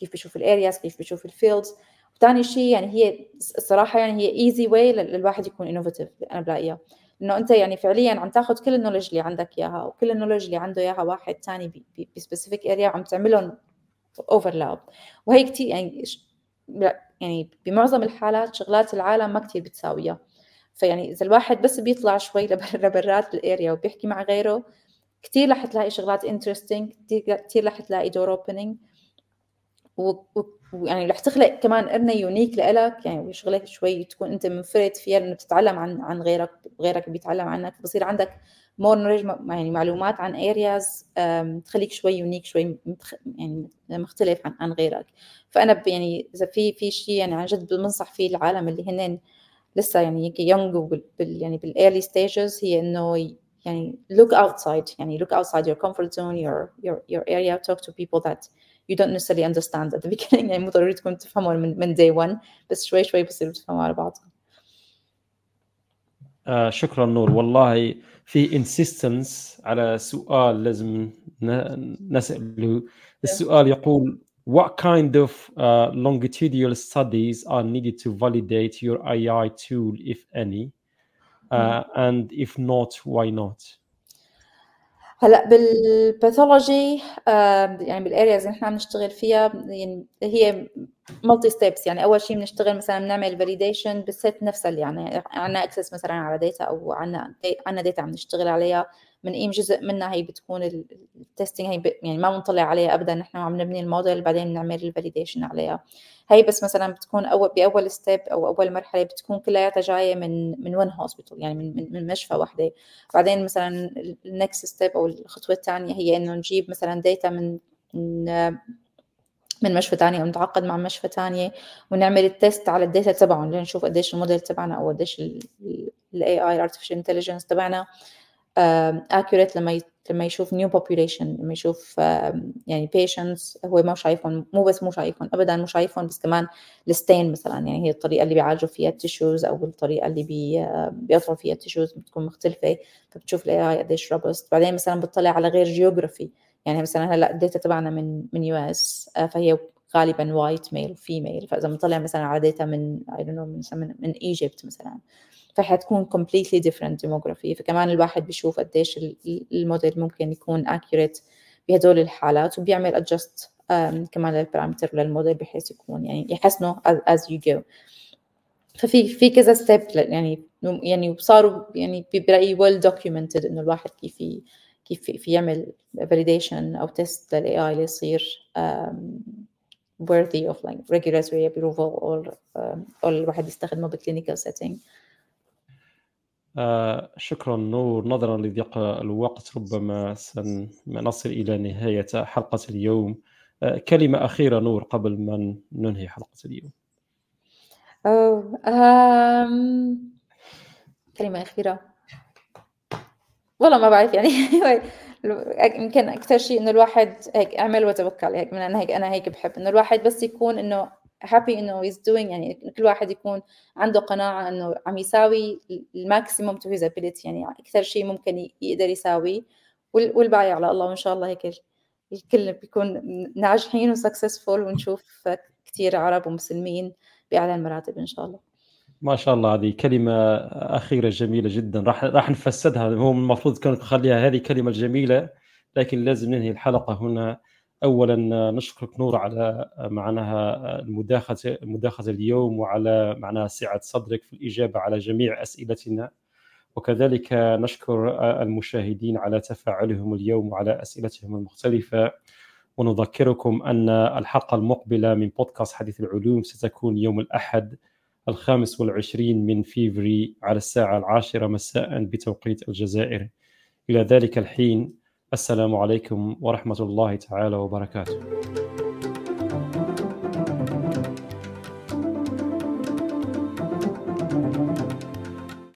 كيف بيشوف ال areas كيف بيشوف ال fields ثاني شيء يعني هي الصراحه يعني هي easy way للواحد يكون innovative أنا بلاقيها انه أنت يعني فعليا عم تاخذ كل ال knowledge اللي عندك إياها وكل ال knowledge اللي عنده إياها واحد ثاني ب specific area وعم تعملهم overlap وهي كثير يعني يعني بمعظم الحالات شغلات العالم ما كثير بتساويها. فيعني إذا الواحد بس بيطلع شوي *laughs* لبرات ال area وبيحكي مع غيره كثير رح تلاقي شغلات interesting كثير رح تلاقي door opening ويعني رح تخلق كمان area unique لإلك يعني شغله شوي تكون أنت منفرد فيها لأنه بتتعلم عن عن غيرك غيرك بيتعلم عنك بصير عندك more knowledge يعني معلومات عن areas تخليك شوي unique شوي يعني مختلف عن عن غيرك. فأنا يعني إذا في في شيء يعني عن جد بنصح فيه العالم اللي هن لسه يعني young وبال يعني بال early stages هي إنه يعني look outside يعني look outside your comfort zone your your your area talk to people that you don't necessarily understand at the beginning *laughs* يعني مو ضروري تكون تفهموا من من day one بس شوي شوي بصيروا تفهموا على بعض آه شكرا نور والله في insistence على سؤال لازم نسأله السؤال يقول what kind of uh, longitudinal studies are needed to validate your AI tool if any uh, and if not why not هلأ بالباثولوجي يعني بال areas اللي إحنا عم نشتغل فيها يعني هي multi steps يعني أول شيء بنشتغل مثلا بنعمل validation بال set نفسها اللي يعني عندنا access مثلا على data أو عندنا عندنا data عم نشتغل عليها. بنقيم جزء منها هي بتكون ال testing هي. يعني ما بنطلع عليها ابدا نحن عم نبني الموديل بعدين بنعمل ال validation عليها هي بس مثلا بتكون اول بأول step أو أول مرحلة بتكون كلياتها جاية من من one hospital يعني من من مشفى وحدة بعدين مثلا ال next step أو الخطوة الثانية هي إنه نجيب مثلا data من من من مشفى تانية أو نتعاقد مع مشفى تانية ونعمل ال test على ال data تبعهم لنشوف قديش الموديل تبعنا أو قديش ال AI artificial intelligence تبعنا accurate لما لما يشوف new population لما يشوف يعني patients هو ما شايفهم مو بس مو شايفهم ابدا مو شايفهم بس كمان ال staining مثلا يعني هي الطريقة اللي بيعالجوا فيها ال tissues أو الطريقة اللي بي بيقطعوا فيها ال tissues بتكون مختلفة فبتشوف ال AI قديش robust بعدين مثلا بتطلع على غير geography يعني مثلا هلأ ال data تبعنا من من US فهي غالبا white male female فإذا بنطلع مثلا على data من اي من من Egypt مثلا فحتكون completely different demography. فكمان الواحد بيشوف قديش الموديل ممكن يكون accurate بهدول الحالات وبيعمل adjust كمان لل parameter لل model بحيث يكون يعني يحسنه as you go. ففي في كذا step يعني يعني وصاروا يعني برأيي well documented إنه الواحد كيف كيف في يعمل validation أو test لل AI ليصير worthy of like regulatory approval or or الواحد يستخدمه ب clinical setting. آه شكرا. نور نظرا لضيق الوقت. ربما سنصل إلى نهاية حلقة اليوم. آه كلمة أخيرة نور قبل ما ننهي حلقة اليوم. أوه. أم... كلمة أخيرة. والله ما بعرف يعني. *laughs* يمكن أكثر شيء إنه الواحد هيك أعمل وتوكل هيك من أنا هيك أنا هيك بحب. إنه الواحد بس يكون إنه happy إنه he's doing يعني كل واحد يكون عنده قناعة إنه عم يساوي ال maximum to his ability يعني أكثر شيء ممكن يقدر يساوي. والباقي على الله وإن شاء الله هيك الكل بيكون ناجحين وسكسسفول ونشوف كثير عرب ومسلمين بأعلى المراتب إن شاء الله. ما شاء الله هذه كلمة أخيرة جميلة جدا. راح راح نفسدها. هو المفروض كان نخليها هذه كلمة جميلة لكن لازم ننهي الحلقة هنا. اولا نشكرك نور على معناها المداخله المداخلة اليوم وعلى معناها سعة صدرك في الإجابة على جميع أسئلتنا. وكذلك نشكر المشاهدين على تفاعلهم اليوم وعلى أسئلتهم المختلفة. ونذكركم أن الحلقة المقبلة من بودكاست حديث العلوم ستكون يوم الأحد الخامس والعشرين من فيفري على الساعة العاشرة مساء بتوقيت الجزائر. إلى ذلك الحين السلام عليكم ورحمة الله تعالى وبركاته.